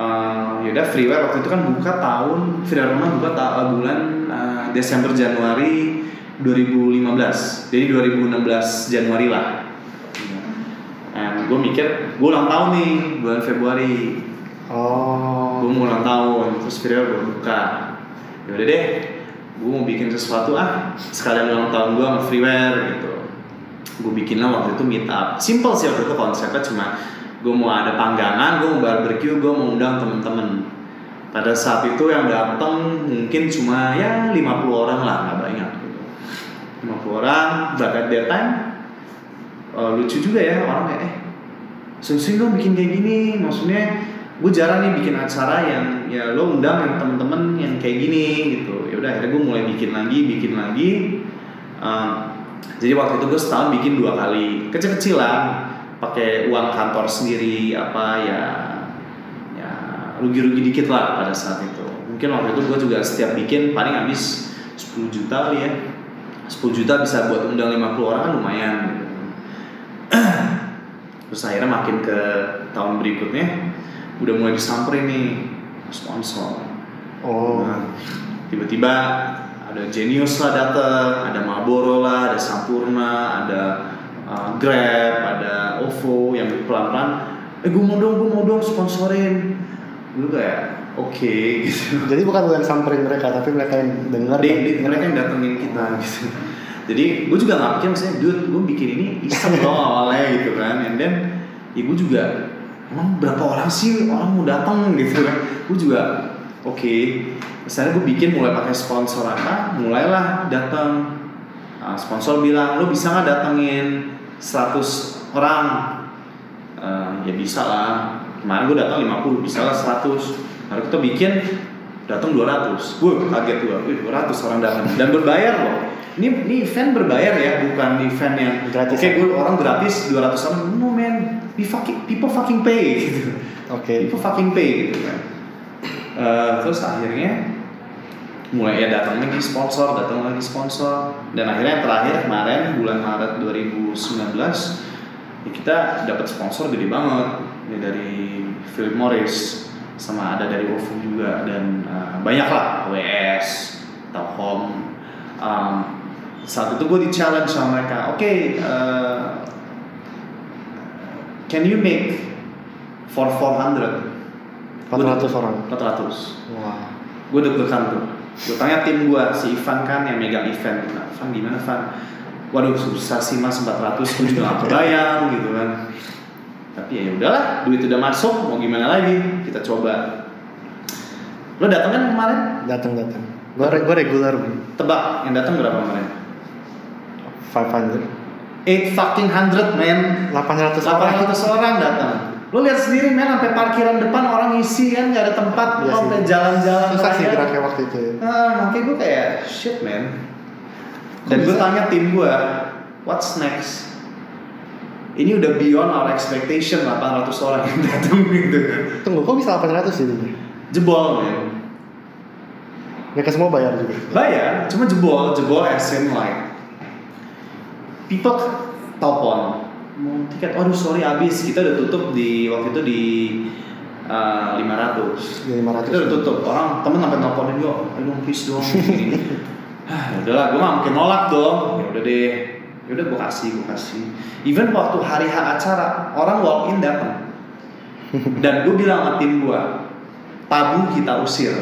uh, yaudah freeware. Waktu itu kan buka tahun freeware rumah buka ta- uh, bulan uh, Desember Januari 2015 jadi 2016 Januari lah. And gue mikir gue ulang tahun nih bulan Februari. Oh. Gue mau ulang tahun terus freeware gue buka. Yaudah deh gue mau bikin sesuatu ah sekalian ulang tahun gue sama freeware gitu. Gue bikin lah waktu itu meet up simple sih waktu itu konsepnya cuma gue mau ada panggangan gue mau barbecue gue mau undang temen-temen. Pada saat itu yang datang mungkin cuma ya 50 orang lah nggak banyak gitu. 50 orang but at that time eh, lucu juga ya orang kayak eh sering-sering dong bikin kayak gini maksudnya gue jarang nih bikin acara yang ya lo undang yang temen-temen yang kayak gini gitu. Ya udah akhirnya gue mulai bikin lagi bikin lagi. Um, jadi waktu itu gue setahun bikin dua kali kecil-kecilan pakai uang kantor sendiri apa ya ya rugi-rugi dikit lah pada saat itu. Mungkin waktu itu gue juga setiap bikin paling habis 10 juta kali ya. 10 juta bisa buat undang 50 orang kan lumayan gitu. terus akhirnya makin ke tahun berikutnya udah mulai disamperin nih sponsor. Oh. Nah, tiba-tiba ada Genius lah dateng, ada Marlboro lah, ada Sampurna, ada uh, Grab, ada OVO yang pelan-pelan, eh gue mau dong, gue mau dong sponsorin. Gue kayak oke gitu. jadi bukan lu yang samperin mereka tapi mereka yang dengar Di, di- mereka yang datengin kita gitu. Jadi gue juga nggak pikir maksudnya, dude, gue bikin ini iseng loh awalnya gitu kan, and then ya gue juga emang berapa orang sih orang mau datang gitu kan, gue juga oke. Misalnya gue bikin mulai pakai sponsor apa, mulailah datang. uh, sponsor bilang lu bisa nggak datengin 100 orang. Uh, ya bisa lah. Kemarin gue datang 50 bisa lah 100 hari kita bikin datang 200 gue kaget gue wih 200 orang datang. Dan berbayar loh. Ini ini event berbayar ya bukan event yang Gratis. oke gue orang gratis 200 orang. No man. We fucking, people fucking pay gitu. Oke. people fucking pay gitu kan Eh, terus akhirnya mulai ya datang lagi sponsor datang lagi sponsor. Dan akhirnya yang terakhir kemarin bulan Maret 2019 ya kita dapat sponsor gede banget. Ya dari Philip Morris sama ada dari OVO juga dan eh, banyak lah WS Telkom um, saat itu gue di challenge sama mereka. Oke eh, can you make for 400 400 orang. 400 Wah. gue deg-degan tuh gue tanya tim gue si Ivan kan yang megang event. Nah, Ivan gimana Ivan? Waduh susah sih mas 400 gue juga gak kebayang gitu kan. Tapi ya udahlah duit udah masuk mau gimana lagi? Kita coba. Lo datang kan kemarin? Datang datang. Gue gue regular tebak yang datang berapa kemarin? 500. 8 fucking hundred man. 800 orang. 800 orang datang lo lihat sendiri men sampai parkiran depan orang isi kan nggak ada tempat Iya sih. sampai jalan-jalan Susah sih geraknya waktu itu. ya. Nah, makanya gue kayak shit man. Dan gue tanya tim gue, what's next? Ini udah beyond our expectation 800 orang yang datang gitu. Tunggu, kok bisa 800 sih ini? Jebol man. Mereka semua bayar juga. Bayar, cuma jebol, jebol as in like people telepon mau tiket, aduh sorry habis. Kita udah tutup di waktu itu di uh, 500 Di 500. kita udah tutup. Orang temen sampai nelfonin gue ayo dong please dong. Ah udahlah gue gak mungkin nolak dong. Ya udah deh. Ya udah gue kasih gue kasih. Even waktu hari H acara orang walk in datang dan gue bilang sama tim gue tabu kita usir.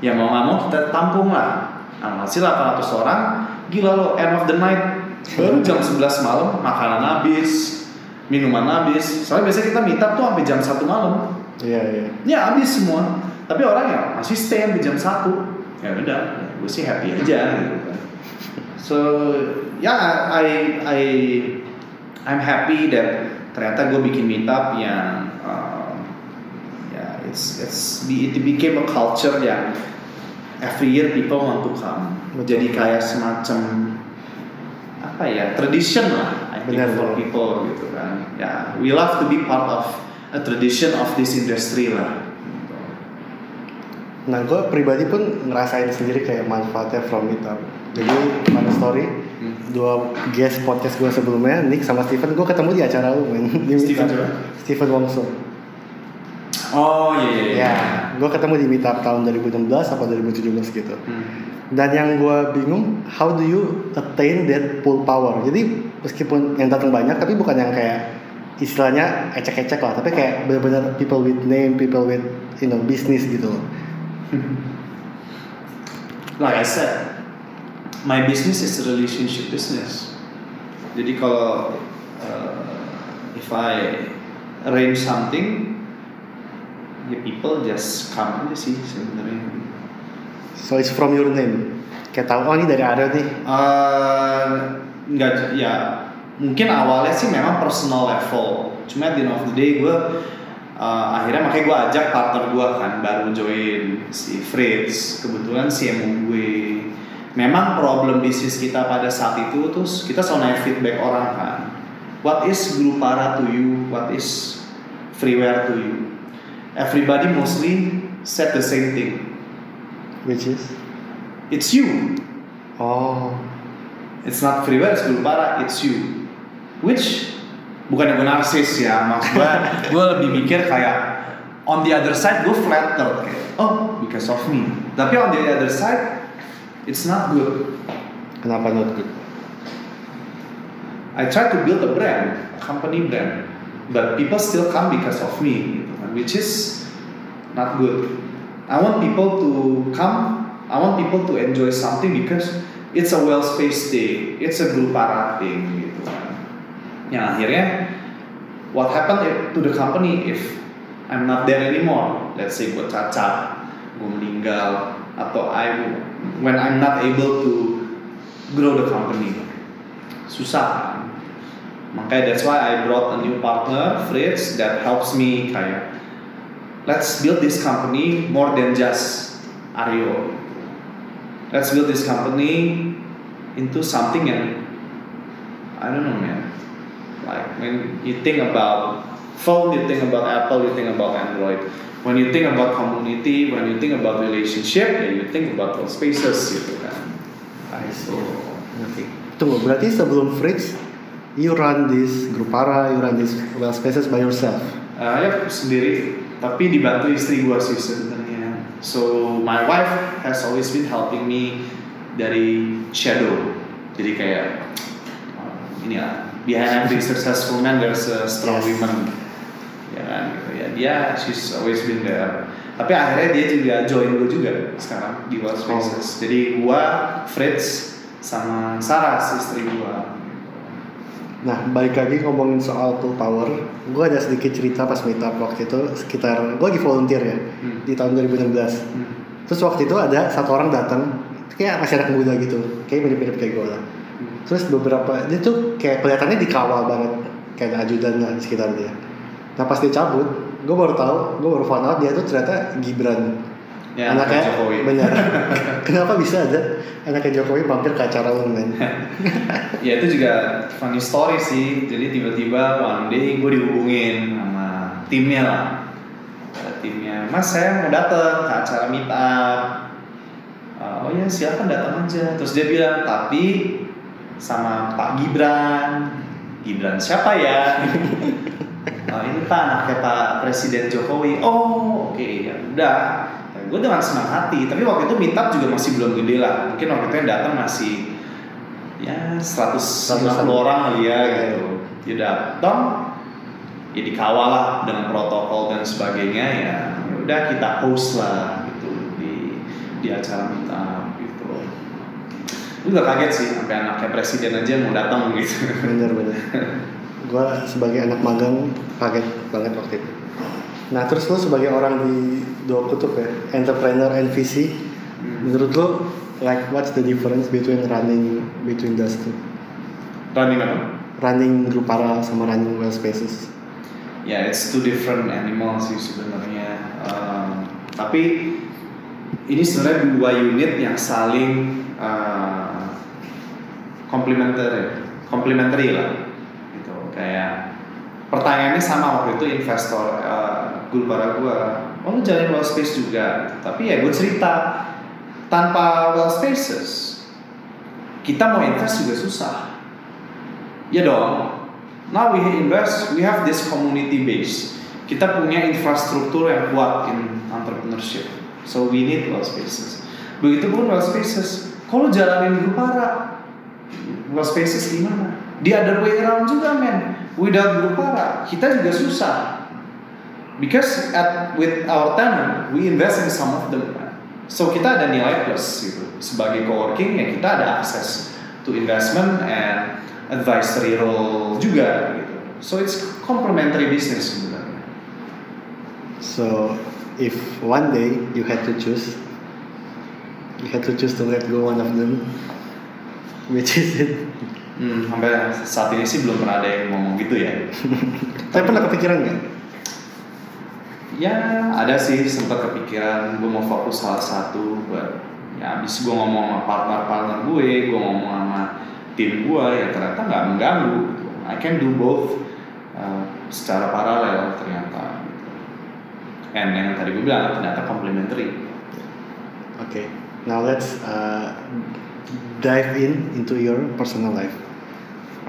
Ya mau gak mau kita tampung lah. Alhasil 800 orang gila lo end of the night. Baru jam 11 malam makanan habis minuman habis. Soalnya biasanya kita meet up tuh sampai jam 1 malam. Iya, iya. ya habis semua. Tapi orang ya masih stay sampai jam 1 ya udah gue sih happy aja gitu kan. So ya I I I'm happy that ternyata gue bikin meetup yang um, ya it's it's be- it became a culture yang every year people want to come. Betul. jadi kayak semacam apa ya tradition lah Benar, for benar. people gitu kan ya we love to be part of a tradition of this industry lah Nah, gue pribadi pun ngerasain sendiri kayak manfaatnya from meetup. Jadi, mana story, Hmm. dua guest podcast gue sebelumnya, Nick sama Steven, gue ketemu di acara lu, men. Di Steven? Steven Wongso. Oh iya iya iya Ya, gue ketemu di meetup tahun 2016 atau 2017 gitu. Hmm. Dan yang gue bingung, how do you attain that pull power? Jadi meskipun yang datang banyak, tapi bukan yang kayak istilahnya ecek-ecek lah, tapi kayak benar-benar people with name, people with you know business gitu. like I said, my business is a relationship business. Jadi kalau uh, if I arrange something, ya people just come aja sih sebenarnya. So it's from your name. Kayak tahu oh ini dari Aryo nih. Uh, nggak ya mungkin awalnya sih memang personal level. Cuma the end of the day gue uh, akhirnya makanya gue ajak partner gue kan baru join si Fritz. Kebetulan CMO gue. Memang problem bisnis kita pada saat itu terus kita selalu nanya feedback orang kan. What is Grupara to you? What is freeware to you? Everybody mostly said the same thing. Which is It's you. oh It's not freeware, it's Grupara, it's you. Which bukan gue narsis ya, maksud gue gue lebih mikir kayak on the other side gue flattered kayak oh because of me. Tapi on the other side it's not good. kenapa not good? I try to build a brand, a company brand, but people still come because of me, which is not good. I want people to come, I want people to enjoy something because it's a well-spaced day, it's a Grupara thing, gitu kan. Ya akhirnya, what happened to the company if I'm not there anymore? Let's say gue cacat, gue meninggal, atau I when I'm not able to grow the company susah kan. Makanya that's why I brought a new partner, Fritz, that helps me kayak let's build this company more than just Aryo. Let's build this company into something yang I don't know man. Like when you think about phone, you think about Apple, you think about Android. When you think about community, when you think about relationship, ya you think about those spaces gitu kan. I see. Oke. Tunggu, berarti sebelum Fritz, you run this Grupara, you run this well spaces by yourself. Uh, ya sendiri, tapi dibantu istri gua sih sebenarnya. So my wife has always been helping me dari shadow. Jadi kayak uh, ini ya, behind every successful man there's a strong Yes. woman. Ya kan, gitu ya. Dia she's always been there. Tapi akhirnya dia juga join gue juga sekarang di Wild Spaces. Jadi gua, Fritz, sama Sarah si istri gua. Nah, balik lagi ngomongin soal Cool Power, gue ada sedikit cerita pas meet up waktu itu sekitar gue lagi volunteer ya Hmm. di tahun 2016. Hmm. Terus waktu itu ada satu orang datang, kayak masih anak muda gitu, kayak mirip-mirip kayak gue lah. Terus beberapa dia tuh kayak kelihatannya dikawal banget, kayak ada ajudan lah di sekitar dia. Nah pas dia cabut, gue baru tahu, gue baru found out dia tuh ternyata Gibran. Ya, anaknya anaknya Jokowi. benar. Kenapa bisa ada anaknya Jokowi mampir ke acara lu men? ya itu juga funny story sih. Jadi tiba-tiba one day gue dihubungin sama timnya lah. Timnya mas saya mau datang ke acara meet up. "Uh, oh ya silakan datang aja. Terus dia bilang tapi sama Pak Gibran. Gibran siapa ya? "Oh, ini Pak anaknya Pak Presiden Jokowi. Oh oke ya udah gue dengan senang hati. Tapi waktu itu meet up juga masih belum gede lah. Mungkin waktu itu yang datang masih ya 150 orang kali ya gitu. Dia datang ya dikawal lah dengan protokol dan sebagainya ya. Ya udah kita host lah gitu di di acara meet up gitu. Gue juga kaget sih sampai anaknya presiden aja mau datang gitu. Bener-bener. gue sebagai anak magang kaget banget waktu itu. Nah terus lo sebagai orang di dua kutub ya, entrepreneur and VC, Hmm. menurut lo like what's the difference between running between those two? running apa? Running Grupara sama running Well Spaces. ya it's two different animals sih sebenarnya Um, tapi ini sebenarnya dua unit yang saling uh, complementary complementary lah gitu kayak pertanyaannya sama waktu itu investor uh, Gulbara gua. Oh lu jalan well space juga. Tapi ya gue cerita. Tanpa well spaces kita mau invest juga susah. Ya dong. Now we invest we have this community base. Kita punya infrastruktur yang kuat in entrepreneurship. So we need well spaces. Begitu pun well spaces. Kalau jalanin Grupara well spaces gimana? Di other way around juga men. Without Grupara kita juga susah because at with our tenant we invest in some of them. So kita ada nilai plus gitu. Sebagai coworking ya kita ada akses to investment and advisory role juga gitu. So it's complementary business sebenarnya. So if one day you had to choose, you had to choose to let go one of them, which is it? hmm, sampai saat ini sih belum pernah ada yang ngomong gitu ya. Tapi pernah kepikiran nggak? Ya ada sih sempat kepikiran gue mau fokus salah satu buat ya abis gue ngomong sama partner-partner gue gue ngomong sama tim gue ya ternyata nggak mengganggu gitu. I can do both uh, secara paralel ternyata gitu. and yang tadi gue bilang ternyata complementary Okay, now let's uh, dive in into your personal life.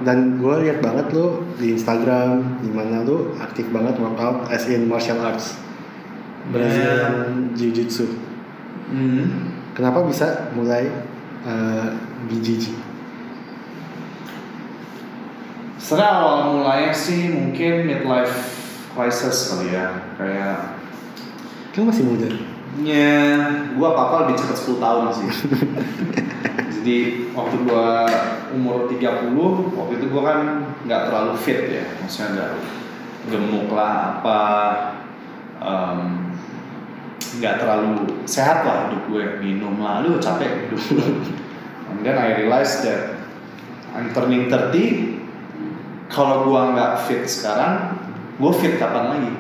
Dan gue lihat banget lo di Instagram, di mana lo aktif banget workout as in martial arts, Brazilian Jiu-Jitsu. hmm. Kenapa bisa mulai uh, BJJ? Sebenarnya awal mulanya sih mungkin midlife crisis kali ya kayak Kan masih muda. Ya, gua apa lebih cepat 10 tahun sih. Jadi waktu gua umur 30, waktu itu gua kan nggak terlalu fit ya, maksudnya nggak gemuk lah apa, nggak terlalu sehat lah hidup gue, minum lah, aduh capek. Hidup gue. And then I realized that I'm turning 30 kalau gua nggak fit sekarang gua fit kapan lagi?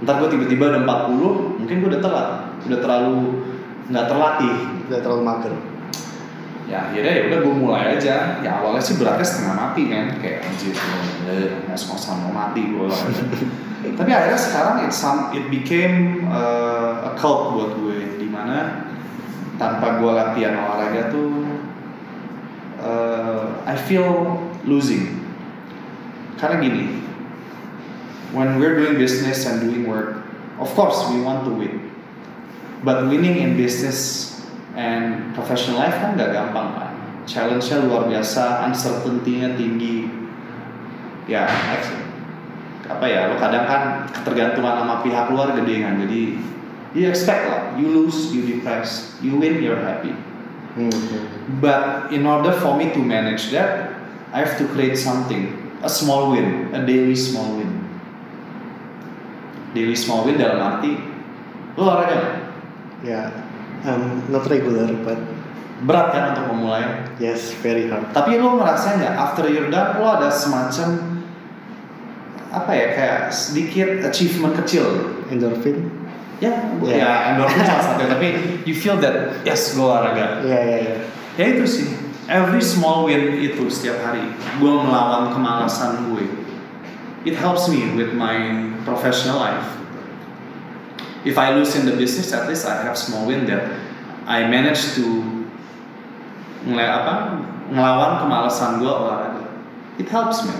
Ntar gua tiba-tiba udah 40 mungkin gua udah telat. Udah terlalu nggak terlatih. Udah terlalu mager. Ya akhirnya ya udah gue mulai aja. Ya awalnya sih beratnya setengah mati kan kayak anjir gue sama mau mati gue tapi akhirnya sekarang it, some, it became uh, a cult buat gue. Di mana tanpa gue latihan olahraga tuh uh, I feel losing. Karena gini when we're doing business and doing work of course we want to win. But winning in business and professional life kan gak gampang kan? Challenge-nya luar biasa uncertainty-nya tinggi. Ya apa ya lo kadang kan ketergantungan sama pihak luar gede kan? Jadi you expect lah you lose you depressed you win you're happy. Hmm. but in order for me to manage that I have to create something a small win a daily small win. Daily small win dalam arti lo olahraga? Ya, um, not regular, but berat kan untuk memulai yes, very hard. Tapi lo ngerasa nggak after you're done lo ada semacam apa ya kayak sedikit achievement kecil Endorphin. ya Ya. ya endorphin salah satu tapi you feel that yes gue olahraga Ya, ya, ya. ya itu sih every small win itu setiap hari gue melawan kemalasan gue it helps me with my professional life if I lose in the business at least I have small win that I manage to ngel apa ngelawan kemalasan gue olahraga. It helps me.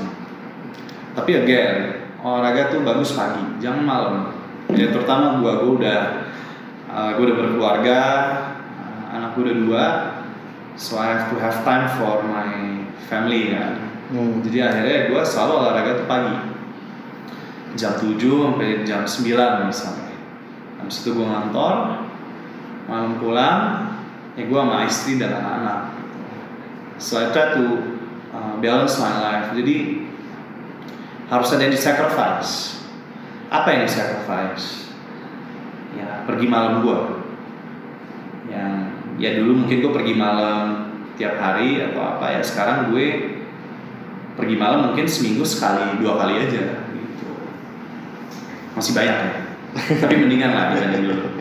Tapi again olahraga tuh bagus pagi jangan malam. Ya terutama gue gue udah uh, gue udah berkeluarga uh, anak gue udah dua so I have to have time for my family kan Hmm. jadi akhirnya gue selalu olahraga tuh pagi. Jam 7 sampai jam 9 misalnya habis itu gue ngantor malam pulang ya gue sama istri dan anak-anak. So I try to uh, balance my life. Jadi harus ada yang di sacrifice apa yang di sacrifice ya pergi malam gue yang ya dulu mungkin gue pergi malam tiap hari atau apa ya sekarang gue pergi malam mungkin seminggu sekali dua kali aja gitu. Masih banyak ya tapi mendingan lah dibanding dulu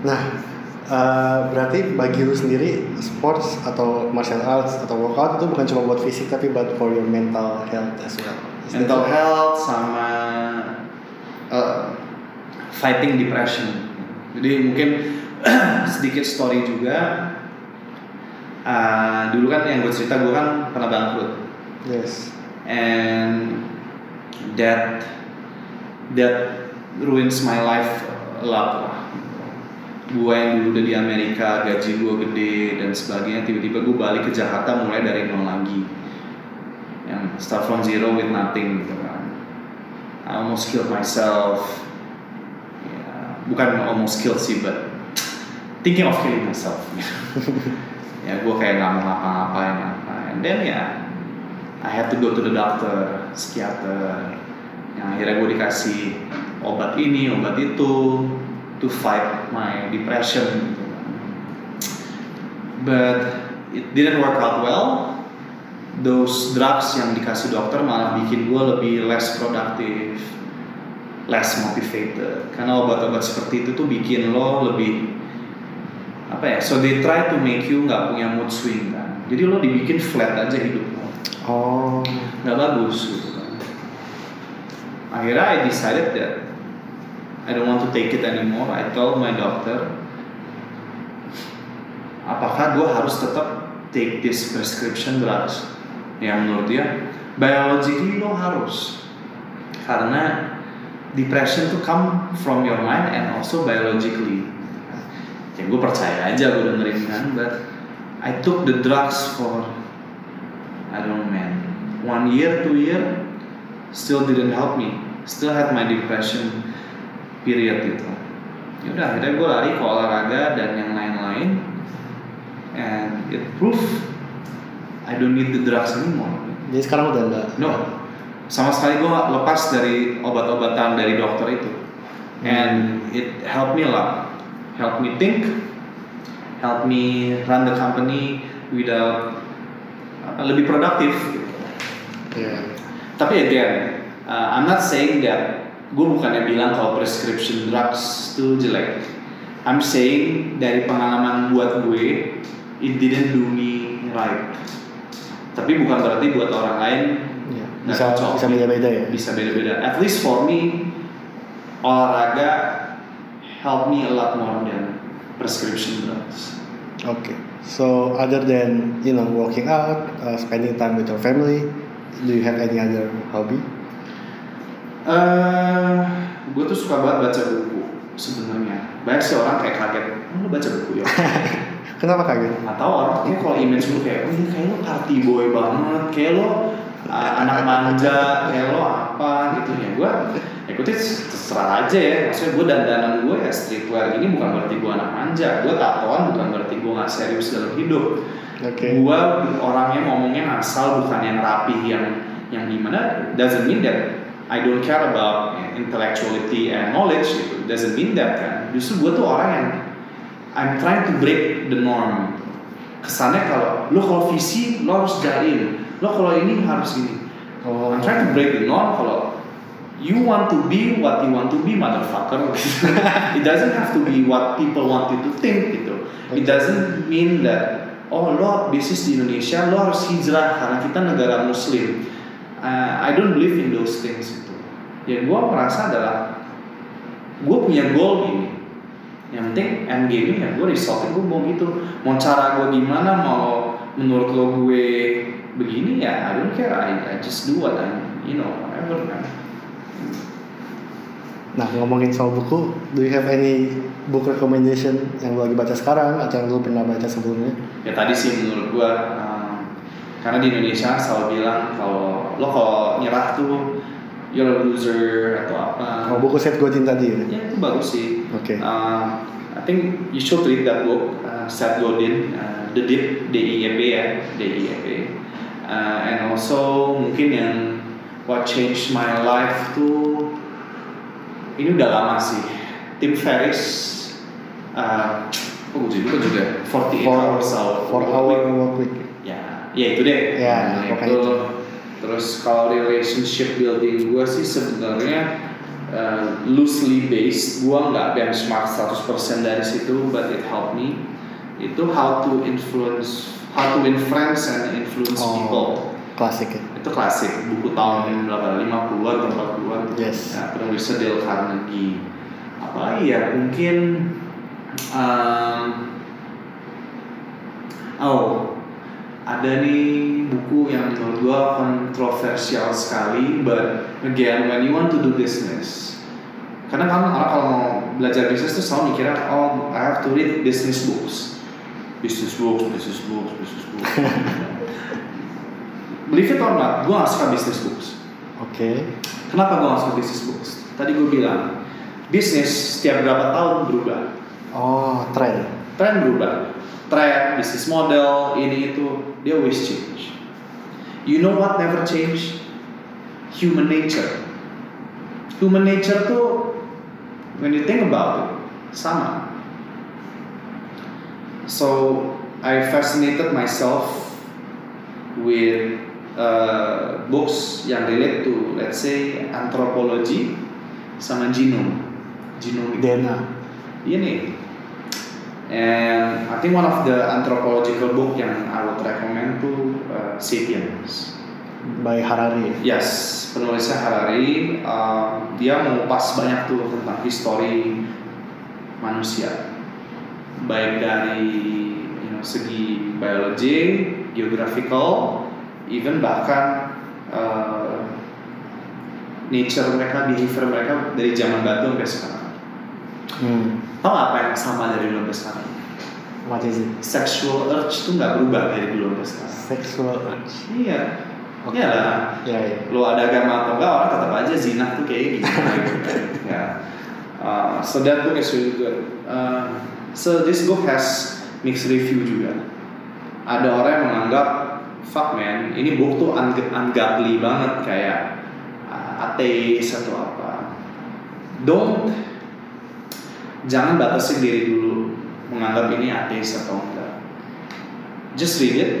Nah, eh, berarti bagi lu sendiri sports atau martial arts atau workout itu bukan cuma buat fisik tapi buat for your mental health as well. Is mental health sama uh, fighting depression. Jadi mungkin sedikit story juga. Uh, dulu kan yang gue cerita gue kan pernah bangkrut Yes. and that that ruins my life a lot lah. Gue yang dulu udah di Amerika, gaji gue gede dan sebagainya, tiba-tiba gue balik ke Jakarta mulai dari nol lagi. Yang start from zero with nothing gitu kan. I almost killed myself. Ya, bukan almost killed sih, but thinking of killing myself. ya gue kayak nggak mau ngapa-ngapain apa. And then ya, I had to go to the doctor, psikiater. Yang akhirnya gue dikasih obat ini, obat itu, to fight my depression. gitu. But it didn't work out well. Those drugs yang dikasih dokter malah bikin gue lebih less productive, less motivated. Karena obat-obat seperti itu tuh bikin lo lebih apa ya? So they try to make you nggak punya mood swing kan. Jadi lo dibikin flat aja hidup lo, Oh. nggak bagus gitu. Akhirnya I decided that I don't want to take it anymore. I told my doctor, apakah gue harus tetap take this prescription drugs? Yang menurut dia, biologically lo harus, karena depression tuh come from your mind and also biologically. Ya gue percaya aja gue dengerin kan, but I took the drugs for I don't know man, one year, two year, still didn't help me. Still had my depression period gitu. Yaudah akhirnya gue lari ke olahraga dan yang lain-lain, and it proved I don't need the drugs anymore. Jadi sekarang udah enggak. No, sama sekali gue lepas dari obat-obatan dari dokter itu, and it helped me a lot, helped me think, helped me run the company without lebih produktif gitu. Iya. Tapi again, uh, I'm not saying that gue bukannya bilang kalau prescription drugs itu jelek. I'm saying dari pengalaman buat gue, it didn't do me right. Tapi bukan berarti buat orang lain nggak Bisa cocok. bisa beda-beda ya. bisa beda-beda. At least for me, olahraga help me a lot more than prescription drugs. Okay. So other than you know working out, uh, spending time with your family, do you have any other hobby? Eh, gue tuh suka banget baca buku sebenarnya. Banyak sih orang kayak kaget, oh, baca buku ya? Kenapa kaget? Atau orang kayak kalau image lu kayak, oh ini kayak lo party boy banget, kayak lo uh, anak manja, kayak lo apa gitu ya. Gue ikutin terserah aja ya. Maksudnya gue dandanan gue ya streetwear gini bukan berarti gue anak manja. Gue tatoan bukan berarti gue nggak serius dalam hidup. Oke. Gue orangnya ngomongnya asal bukan yang rapih yang yang gimana. Doesn't mean that I don't care about intellectuality and knowledge gitu. Doesn't mean that kan. Justru gue tuh orang yang I'm trying to break the norm. Kesannya kalau lo kalau visi lo harus jadiin, lo kalau ini harus gini. Oh. I'm trying to break the norm kalau you want to be what you want to be motherfucker. it doesn't have to be what people want you to think gitu. It doesn't mean that oh lo bisnis di Indonesia lo harus hijrah karena kita negara muslim. Uh, I don't believe in those things itu. Yang gue merasa adalah gue punya goal gini. Yang penting end game ya gue resultnya gue mau gitu. Mau cara gue gimana mau menurut lo gue begini ya I don't care I, I just do what I you know whatever kan. Nah ngomongin soal buku, do you have any book recommendation yang lo lagi baca sekarang atau yang lo pernah baca sebelumnya? ya tadi sih menurut gua um, karena di Indonesia selalu bilang kalau lo kalau nyerah tuh you're a loser atau apa Oh buku Seth Godin tadi ya? ya itu bagus sih Oke. Uh, I think you should read that book uh, Seth Godin uh, The Deep D I E P ya D I E P uh, and also mungkin yang what changed my life tuh ini udah lama sih. Tim Ferriss uh, oh juga juga 48 For, hours hour for our work week. ya ya itu deh. Ya, Nah, itu. itu. terus kalau relationship building gue sih sebenarnya uh, loosely based. Gue nggak benchmark 100% dari situ but it helped me. Itu how to influence how to win friends and influence Oh. people Klasik ya? itu klasik buku tahun berapa 50-an atau 40-an Yes. ya, penulisnya Dale Carnegie. Apa lagi ya? Mungkin um, oh ada nih buku yang menurut gua kontroversial sekali but again when you want to do business karena kan orang kalau mau belajar bisnis tuh selalu mikirnya oh I have to read business books. Business books business books business books believe it or not gua gak suka business books Oke. Kenapa gue gak suka business books? Tadi gue bilang, bisnis setiap berapa tahun berubah. Oh tren. Tren berubah. Tren, bisnis model, ini itu, dia always change. You know what never change? Human nature. Human nature tuh, when you think about it, sama. So, I fascinated myself with uh, books yang relate to let's say anthropology sama genome. Genomic DNA. ini and I think one of the anthropological book yang I would recommend to uh, Sapiens. By Harari. yes penulisnya Harari. Uh, dia mengupas banyak tuh tentang histori manusia. Baik dari you know, segi biologi geographical even bahkan uh, nature mereka, behavior mereka dari zaman batu sampai sekarang. Hmm. Tahu apa yang sama dari dulu sampai sekarang? What is it? Sexual urge tuh nggak berubah dari dulu sampai sekarang. Sexual urge. Iya. Oke. Iya lah. Ya ya. Lo ada agama atau enggak orang tetap aja zina tuh kayak gitu. Ya. Uh, so that book is really good. Uh, so this book has mixed review juga. Ada orang yang menganggap fuck man, ini book tuh un ungodly banget kayak uh, ateis atau apa. Don't jangan batasin diri dulu menganggap ini ateis atau enggak. Just read it,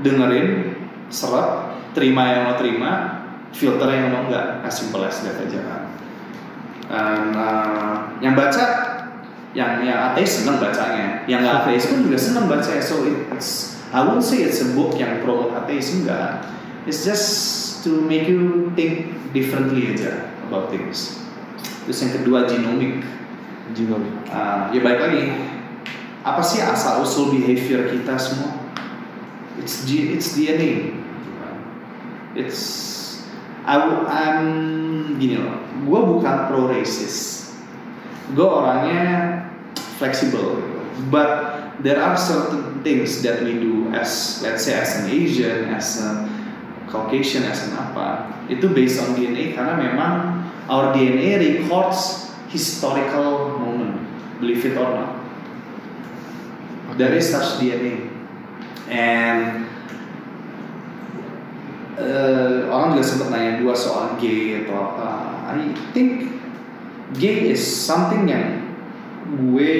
dengerin serap terima yang lo terima filter yang lo enggak. As simple as that aja kan. Dan, uh, yang baca yang yang ateis seneng bacanya. Yang nggak ateis pun juga seneng baca. So it's I won't say it's a book yang pro ateis enggak it's just to make you think differently aja about things. Terus yang kedua genomic. Genomic. Uh, ya baik lagi. Apa sih asal usul behavior kita semua? It's G, it's DNA it's I, I'm gini loh. Gue bukan pro racist gue orangnya fleksibel. But there are certain things that we do as let's say as an Asian as a Caucasian as an apa. Itu based on DNA karena memang our DNA records historical moment believe it or not. There is such DNA and eh, orang juga sempat nanya dua soal gay atau apa. I think gay is something yang gue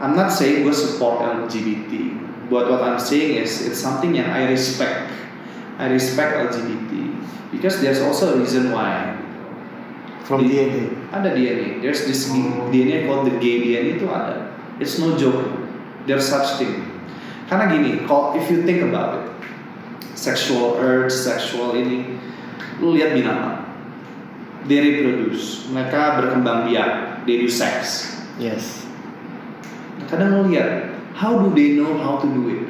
I'm not saying gue support LGBT but what I'm saying is it's something yang I respect. I respect LGBT because there's also a reason why. From Di- DNA. ada DNA there's this Oh. DNA called the gay DNA itu ada. It's no joke. There's such thing. Karena gini kalau if you think about it sexual urge sexual ini lu lihat binatang. They reproduce. Mereka berkembang biak. They do sex. Yes. Kadang lihat how do they know how to do it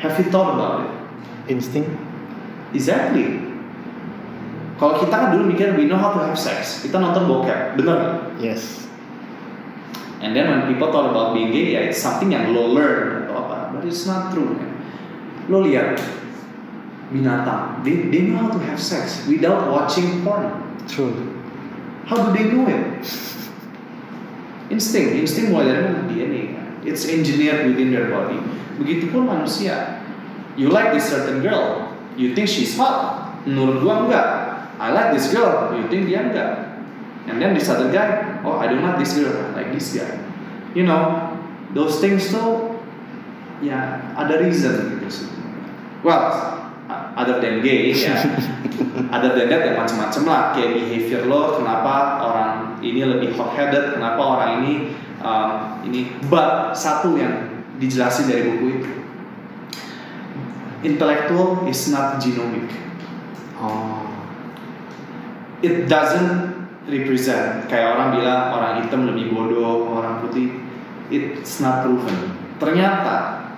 have you thought about it Instinct. exactly kalau kita kan dulu mikir we know how to have sex kita nonton bokep bener nggak? Yes. And then when people thought about being gay, ya it's something yang lo learn atau apa, but it's not true. Man. Lo lihat binatang, they, they know how to have sex without watching porn. True. How do they know it? Insting, insting mulai dari mana? DNA. kan. It's engineered within their body. Begitupun manusia. You like this certain girl, you think she's hot. Menurut gua enggak. I like this girl, you think dia enggak. And then this other guy, oh I don't like this girl, I like this guy. You know, those things tuh ya ada reason gitu sih. Well, other than gay ya, other than that ya macam-macam lah kayak behavior lo, kenapa orang ini lebih hot headed, kenapa orang ini um, ini. But satu yang dijelasin dari buku itu, intellectual is not genomic. Oh. it doesn't represent kayak orang bilang orang hitam lebih bodoh orang putih it's not proven ternyata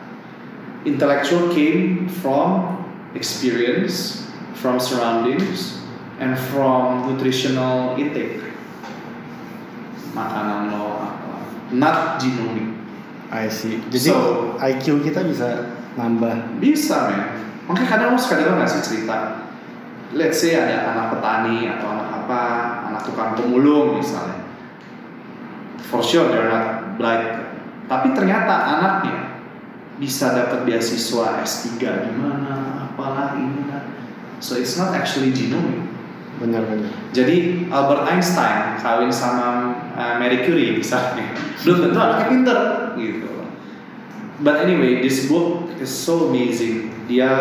intellectual came from experience from surroundings and from nutritional intake makanan lo apa? Not genomic I see. Jadi So- IQ kita bisa nambah. Bisa men. Makanya kadang lo suka dengar nggak sih cerita? Let's say ada anak petani atau anak apa Anak tukang pemulung misalnya. For sure they're not blind Tapi ternyata anaknya Bisa dapat beasiswa S3 di mana Apalah ini lah So it's not actually genomic Benar-benar. jadi Albert Einstein kawin sama uh, Marie Curie misalnya. Belum tentu anaknya pinter gitu. But anyway this book is so amazing. Dia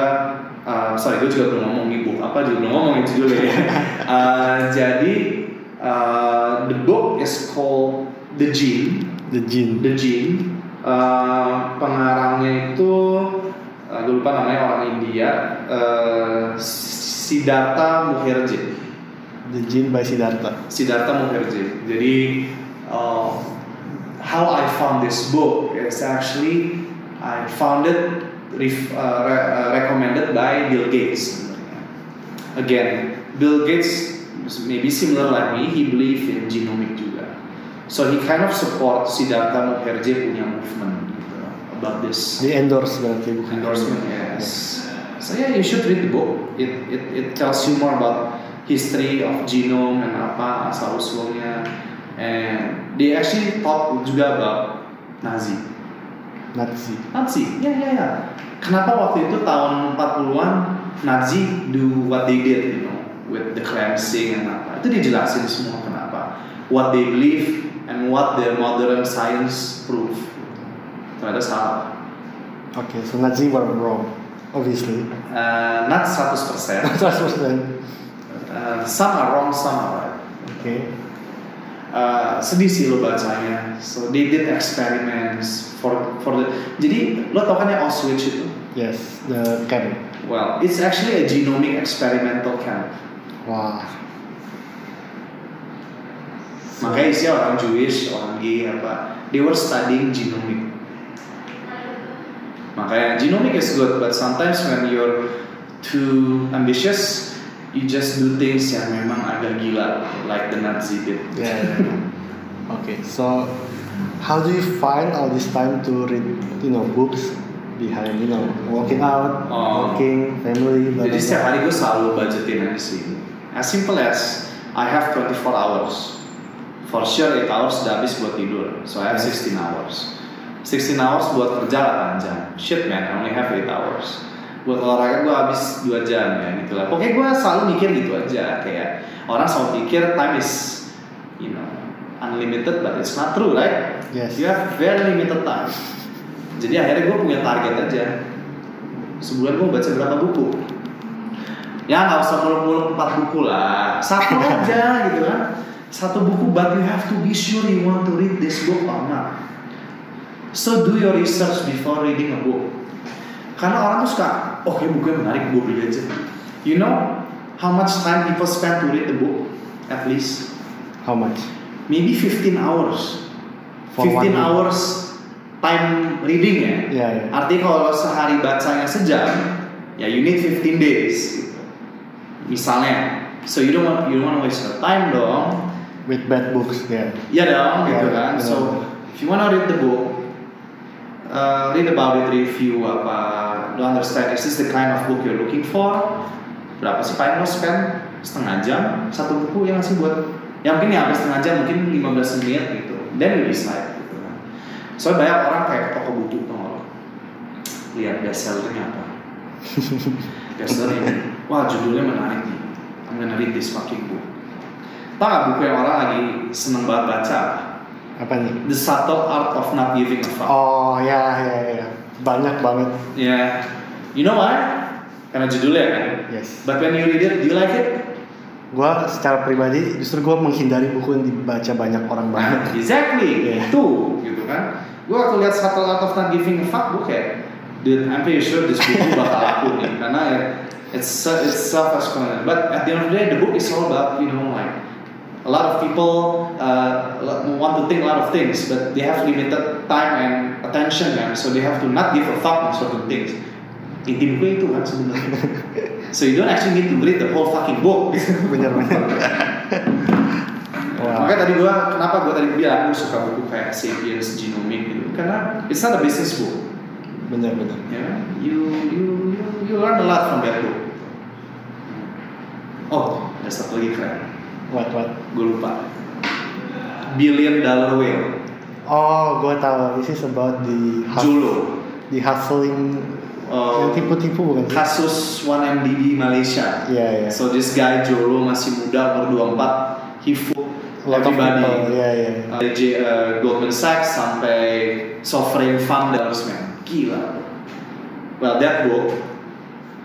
uh, sorry gue juga belum ngomong nih book apa juga belum ngomong itu juga ya. Uh, jadi uh, the book is called The Gene. The gene. The Gene. Uh, pengarangnya itu uh, gue lupa namanya orang India. Uh, Siddhartha Mukherjee The gene by Siddhartha. Siddhartha Mukherjee. Jadi uh, how I found this book is actually I found it ref, uh, re- uh, recommended by Bill Gates. Again, Bill Gates maybe similar like me, he believe in genomic juga. So he kind of support Siddhartha Mukherjee punya movement gitu, about this Di endorse berarti bukan endorsement. Yes. So yeah, you should read the book. It it, it tells you more about history of genome and apa asal usulnya. And they actually talk juga about Nazi. Nazi. Nazi, ya ya ya. Kenapa waktu itu tahun 40-an Nazi do what they did, you know, with the cleansing and apa. Itu dijelasin semua kenapa. What they believe and what the modern science prove. Ternyata salah. Oke, so Nazi were wrong. Obviously. Uh, not 100%. 100%. Uh, some are wrong, some are right. Oke. Uh, sedih sih lo bacanya. So they did experiments for for the. Jadi lo tau kan ya Auschwitz itu? Yes, the camp. Well, it's actually a genomic experimental camp. Wah. Makanya isinya orang Jewish, orang gay apa. They were studying genomic. Makanya genomic is good, but sometimes when you're too ambitious, you just do things yang memang agak gila, like the Nazi did. Yeah. okay, so how do you find all this time to read, you know, books behind, you know, working out, Oh. working, family, blah, Jadi setiap hari gue selalu budgetin aja sih. As simple as I have 24 hours. For sure 8 hours udah habis buat tidur. So I have 16 hours. 16 hours buat kerja 8 jam. Shit man, I only have 8 hours. Buat olahraga gue habis 2 jam ya gitu lah. Pokoknya gue selalu mikir gitu aja. Kayak orang selalu pikir time is you know unlimited but it's not true right? Yes. You have very limited time. Jadi akhirnya gue punya target aja. Sebulan gue baca berapa buku? Ya nggak usah muluk-muluk empat buku lah, satu aja gitu kan. Satu buku, but you have to be sure you want to read this book or not. So do your research before reading a book. Karena orang tuh suka, oh kayak bukunya menarik, gue beli aja. You know how much time people spend to read the book? At least How much? maybe 15 hours. For 15 one book. hours time reading ya. Yeah, yeah. Artinya kalau sehari bacanya sejam, ya you need 15 days. Gitu. Misalnya, so you don't want you don't want to waste your time dong. With bad books, yeah. Iya dong, gitu Yeah, kan. yeah. So if you want to read the book, uh, read about it, review apa, lo understand is this the kind of book you're looking for? Berapa sih paling lo spend? Setengah jam satu buku yang ngasih buat yang mungkin ya habis setengah jam mungkin 15 menit gitu. Then you decide gitu kan. Soalnya banyak orang kayak toko buku tuh lo lihat bestsellernya apa. bestseller ini, wah judulnya menarik nih. I'm gonna read this fucking book. Nggak buku yang orang lagi seneng banget baca? Apa? Nih? The Subtle Art of Not Giving a Fuck. Oh, ya, ya, ya. Banyak banget. Ya, you know why? Karena judulnya kan. Yes. But when you read it, do you like it? Gua secara pribadi justru gua menghindari buku yang dibaca banyak orang banget. Nah, exactly. Yeah. Itu, gitu kan. Gue waktu lihat Subtle Art of Not Giving a Fuck, gue kayak, dude, I'm pretty sure this buku bakal laku nih, karena ya, it's it's self-explanatory. But at the end of the day, the book is all about, you know, like a lot of people uh, want to think a lot of things, but they have limited time and attention, man. So they have to not give a fuck on certain things. Inti buku itu kan sebenarnya. so you don't actually need to read the whole fucking book. Bener-bener. Wow. Makanya tadi gua kenapa gua tadi bilang gua suka buku kayak Sapiens, Genomic gitu karena it's not a business book. Bener-bener. Ya, kan? you you you you learn a lot from that book. Oh, ada satu lagi keren. What, what? Gue lupa. Billion Dollar Whale, Oh, gua tahu. This is about the hus- Jolo. the hustling Uh, yang tipu-tipu bukan sih? kasus 1MDB Malaysia. Iya, iya. So this guy Jolo masih muda umur 24, he fooled everybody. Iya, iya. Uh, J- uh, Goldman Sachs sampai sovereign funders man gila well that book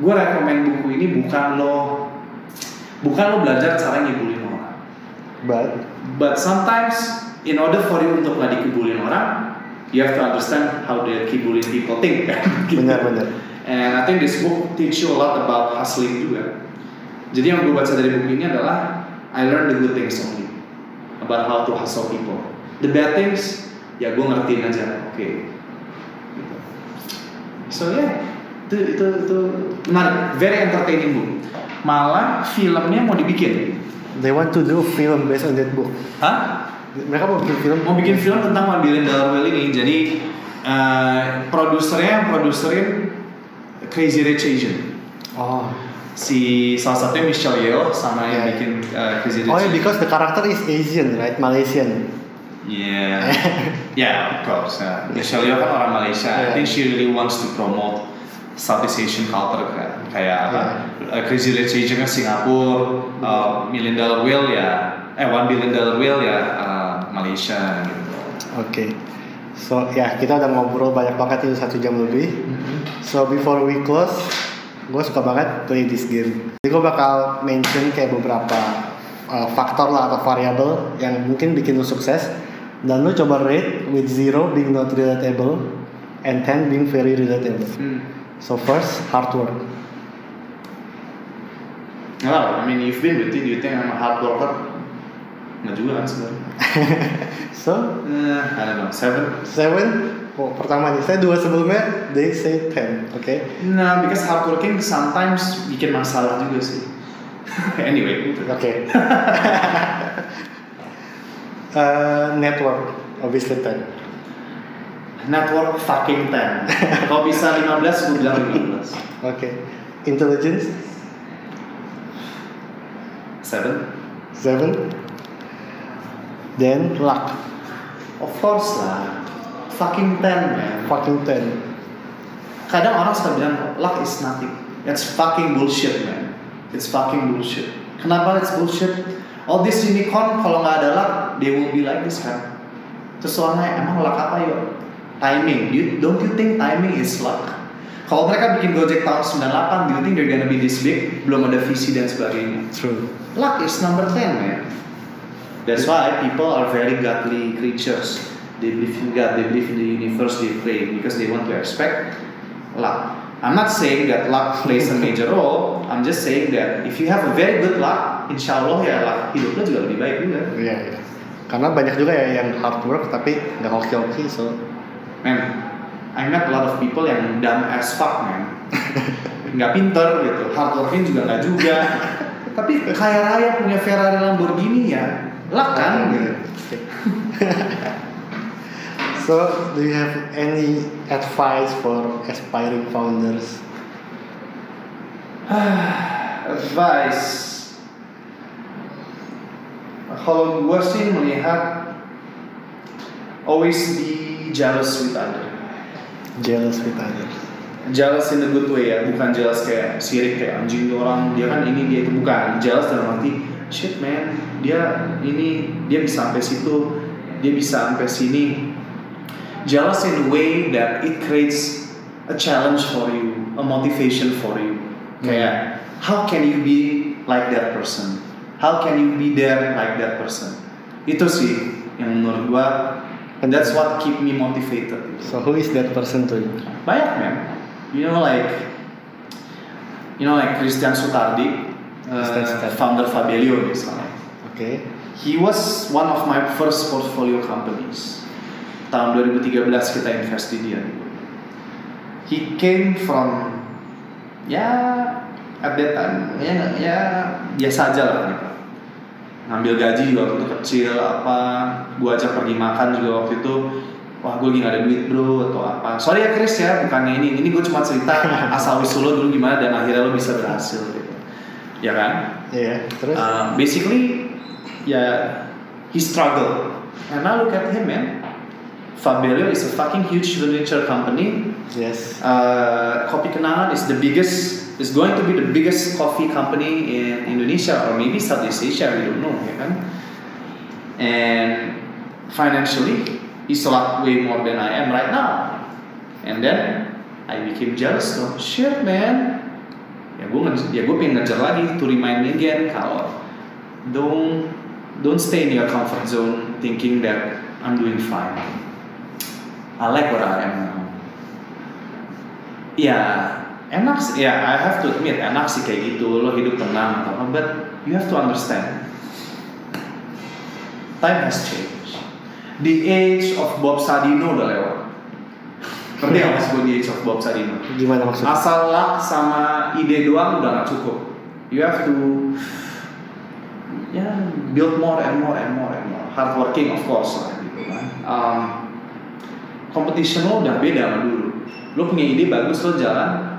gue rekomend buku ini bukan lo bukan lo belajar cara ngibulin But but sometimes in order for you untuk gak dikibulin orang you have to understand how the kibulin people think kan Gitu. benar-benar. And I think this book teach you a lot about hustling juga. Jadi yang gue baca dari buku ini adalah I learned the good things only about how to hustle people. The bad things ya gue ngertiin aja. Oke. Gitu. So yeah, itu itu itu menarik, very entertaining book. Malah filmnya mau dibikin. They want to do film based on that book. Hah? Mereka mau bikin film. Mau bikin film tentang Dollar Whale ini. Jadi eh, produsernya yang produserin Crazy Rich Asian. Oh. si salah satunya Michelle Yeoh sama yang Yeah. bikin uh, Crazy Rich Oh, yeah, because the character is Asian, right? Malaysian. Yeah, yeah, of course. yeah. Michelle Yeoh kan orang Malaysia. I Yeah. think she really wants to promote Southeast Asian culture kan. Kayak apa? Uh, Crazy Rich Asian kan Singapura, uh, Million Dollar Whale ya, eh One Billion Dollar Whale ya uh, Malaysia gitu. Oke. So ya kita udah ngobrol banyak banget ini satu jam lebih. So before we close, gue suka banget play this game. Jadi gue bakal mention kayak beberapa uh, faktor lah atau variabel yang mungkin bikin lu sukses. Dan lu coba rate with zero being not relatable and 10 being very relatable. Hmm. So first, hard work. Well, I mean, you've been with it. You think I'm a hard worker? Nggak juga kan sebenarnya. So, Eh, I don't know. Seven. seven. Oh, pertama nih, saya dua sebelumnya, they say 10, oke? Nah, because hardworking sometimes bikin masalah juga sih. anyway. Oke. Uh, network, obviously 10. Network fucking 10. Kalau bisa 15, gue bilang 15. Oke. Intelligence, 7. 7. Then luck, Of course lah. Fucking 10, man. fucking 10. Kadang orang suka bilang, luck is nothing. It's fucking bullshit, man. It's fucking bullshit. Kenapa it's bullshit? All this unicorn, kalau nggak ada luck, they will be like this kan. Terus orangnya, emang luck apa yuk? Timing. You, don't you think timing is luck? Kalau mereka bikin Gojek tahun 98, do you think they're gonna be this big? Belum ada visi dan sebagainya. True. Luck is number 10, man. That's why people are very godly creatures. They believe in God, they believe in the universe, they pray because they want to expect luck. I'm not saying that luck plays a major role. I'm just saying that if you have a very good luck, insya Allah ya luck hidup lo juga lebih baik juga. Iya, iya. Karena banyak juga ya yang hard work tapi nggak hoki-hoki, so Man, I met a lot of people yang dumb as fuck, man. nggak pinter gitu, hardworking juga nggak juga. Tapi kaya raya punya Ferrari Lamborghini ya, luck kan gitu. So, do you have any advice for aspiring founders? Advice. Kalau gue sih melihat always be jealous with other. Jealous with others. Jealous in a good way ya, bukan jealous kayak sirik kayak anjing orang dia kan ini dia itu bukan. Jealous dalam arti shit man, dia ini dia bisa sampai situ, dia bisa sampai sini. Jealous in a way that it creates a challenge for you, a motivation for you. Kayak how can you be like that person? How can you be there like that person? Itu sih yang menurut gua and that's what keep me motivated. So, who is that person to you? Banyak man. You know like you know like Christian Sutardi, uh, Sutardi. founder Fabelio misalnya. Oke. He was one of my first portfolio companies. Tahun 2013 kita invest di dia. He came from ya at that time ya ya biasa aja lah gitu. Ngambil gaji juga waktu itu kecil apa, gua ajak pergi makan juga waktu itu wah gue lagi gak ada duit bro atau apa sorry ya Chris ya bukannya ini ini gue cuma cerita asal usul lo dulu gimana dan akhirnya lo bisa berhasil gitu ya kan Iya, terus? Uh, basically, yeah, he struggled. And now look at him, man. Fabelio is a fucking huge furniture company. yes. Uh, Kopi Kenangan is the biggest, is going to be the biggest coffee company in Indonesia or maybe Southeast Asia. We don't know, ya kan? And financially, he's a lot way more than I am right now. And then I became jealous. So shit, man. Ya gue ya gue pengen ngejar lagi to remind me again kalau don't don't stay in your comfort zone thinking that I'm doing fine. I like what I am now. Ya enak sih, ya I have to admit enak sih kayak gitu lo hidup tenang atau apa, but you have to understand time has changed. The age of Bob Sadino udah lewat. Ngerti nggak maksud gue the age of Bob Sadino? Gimana maksudnya? Asal luck sama ide doang udah gak cukup. You have to ya build more and more and more and more. Hard working of course lah gitu kan. Um, competition lo udah beda sama dulu. Lo punya ide bagus lo jalan.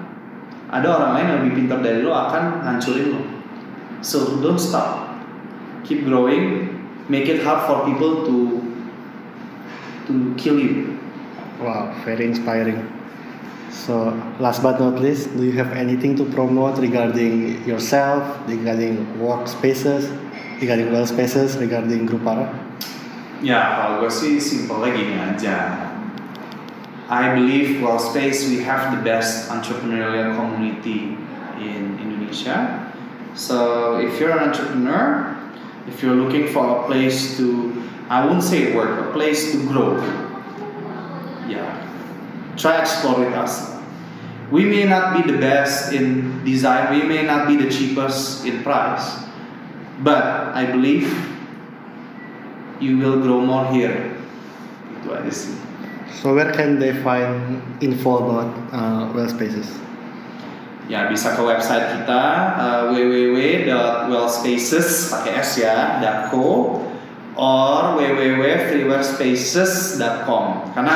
Ada orang lain yang lebih pintar dari lo akan hancurin lo. So don't stop. Keep growing. Make it hard for people to to kill you. Wow, very inspiring. So, last but not least, do you have anything to promote regarding yourself, regarding workspaces, regarding well spaces, regarding Grupara? Ya, kalau gue sih simpelnya gini aja. I believe World Space we have the best entrepreneurial community in Indonesia. So if you're an entrepreneur, if you're looking for a place to, I won't say work, a place to grow, yeah, try explore with us. We may not be the best in design, we may not be the cheapest in price, but I believe you will grow more here. So where can they find info about uh, well spaces? Ya bisa ke website kita uh, www.wellspaces pakai s ya .co or www.freewarespaces.com karena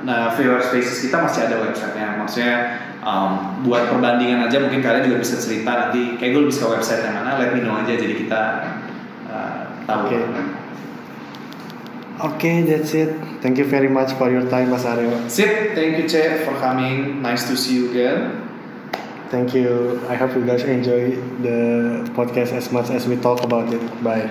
nah, Freeware Spaces kita masih ada websitenya maksudnya um, buat perbandingan aja mungkin kalian juga bisa cerita nanti kayak gue lebih website yang mana let me know aja jadi kita uh, tahu Oke. Okay, that's it. Thank you very much for your time, Mas Aryo. Sip, thank you Che for coming. Nice to see you again. Thank you. I hope you guys enjoy the podcast as much as we talk about it. Bye.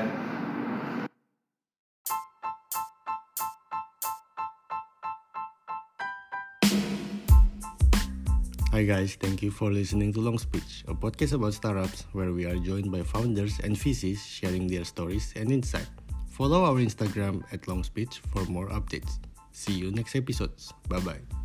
Hi guys, thank you for listening to Long Speech, a podcast about startups where we are joined by founders and VCs sharing their stories and insight. Follow our Instagram at Long Speech for more updates. See you next episodes. Bye bye.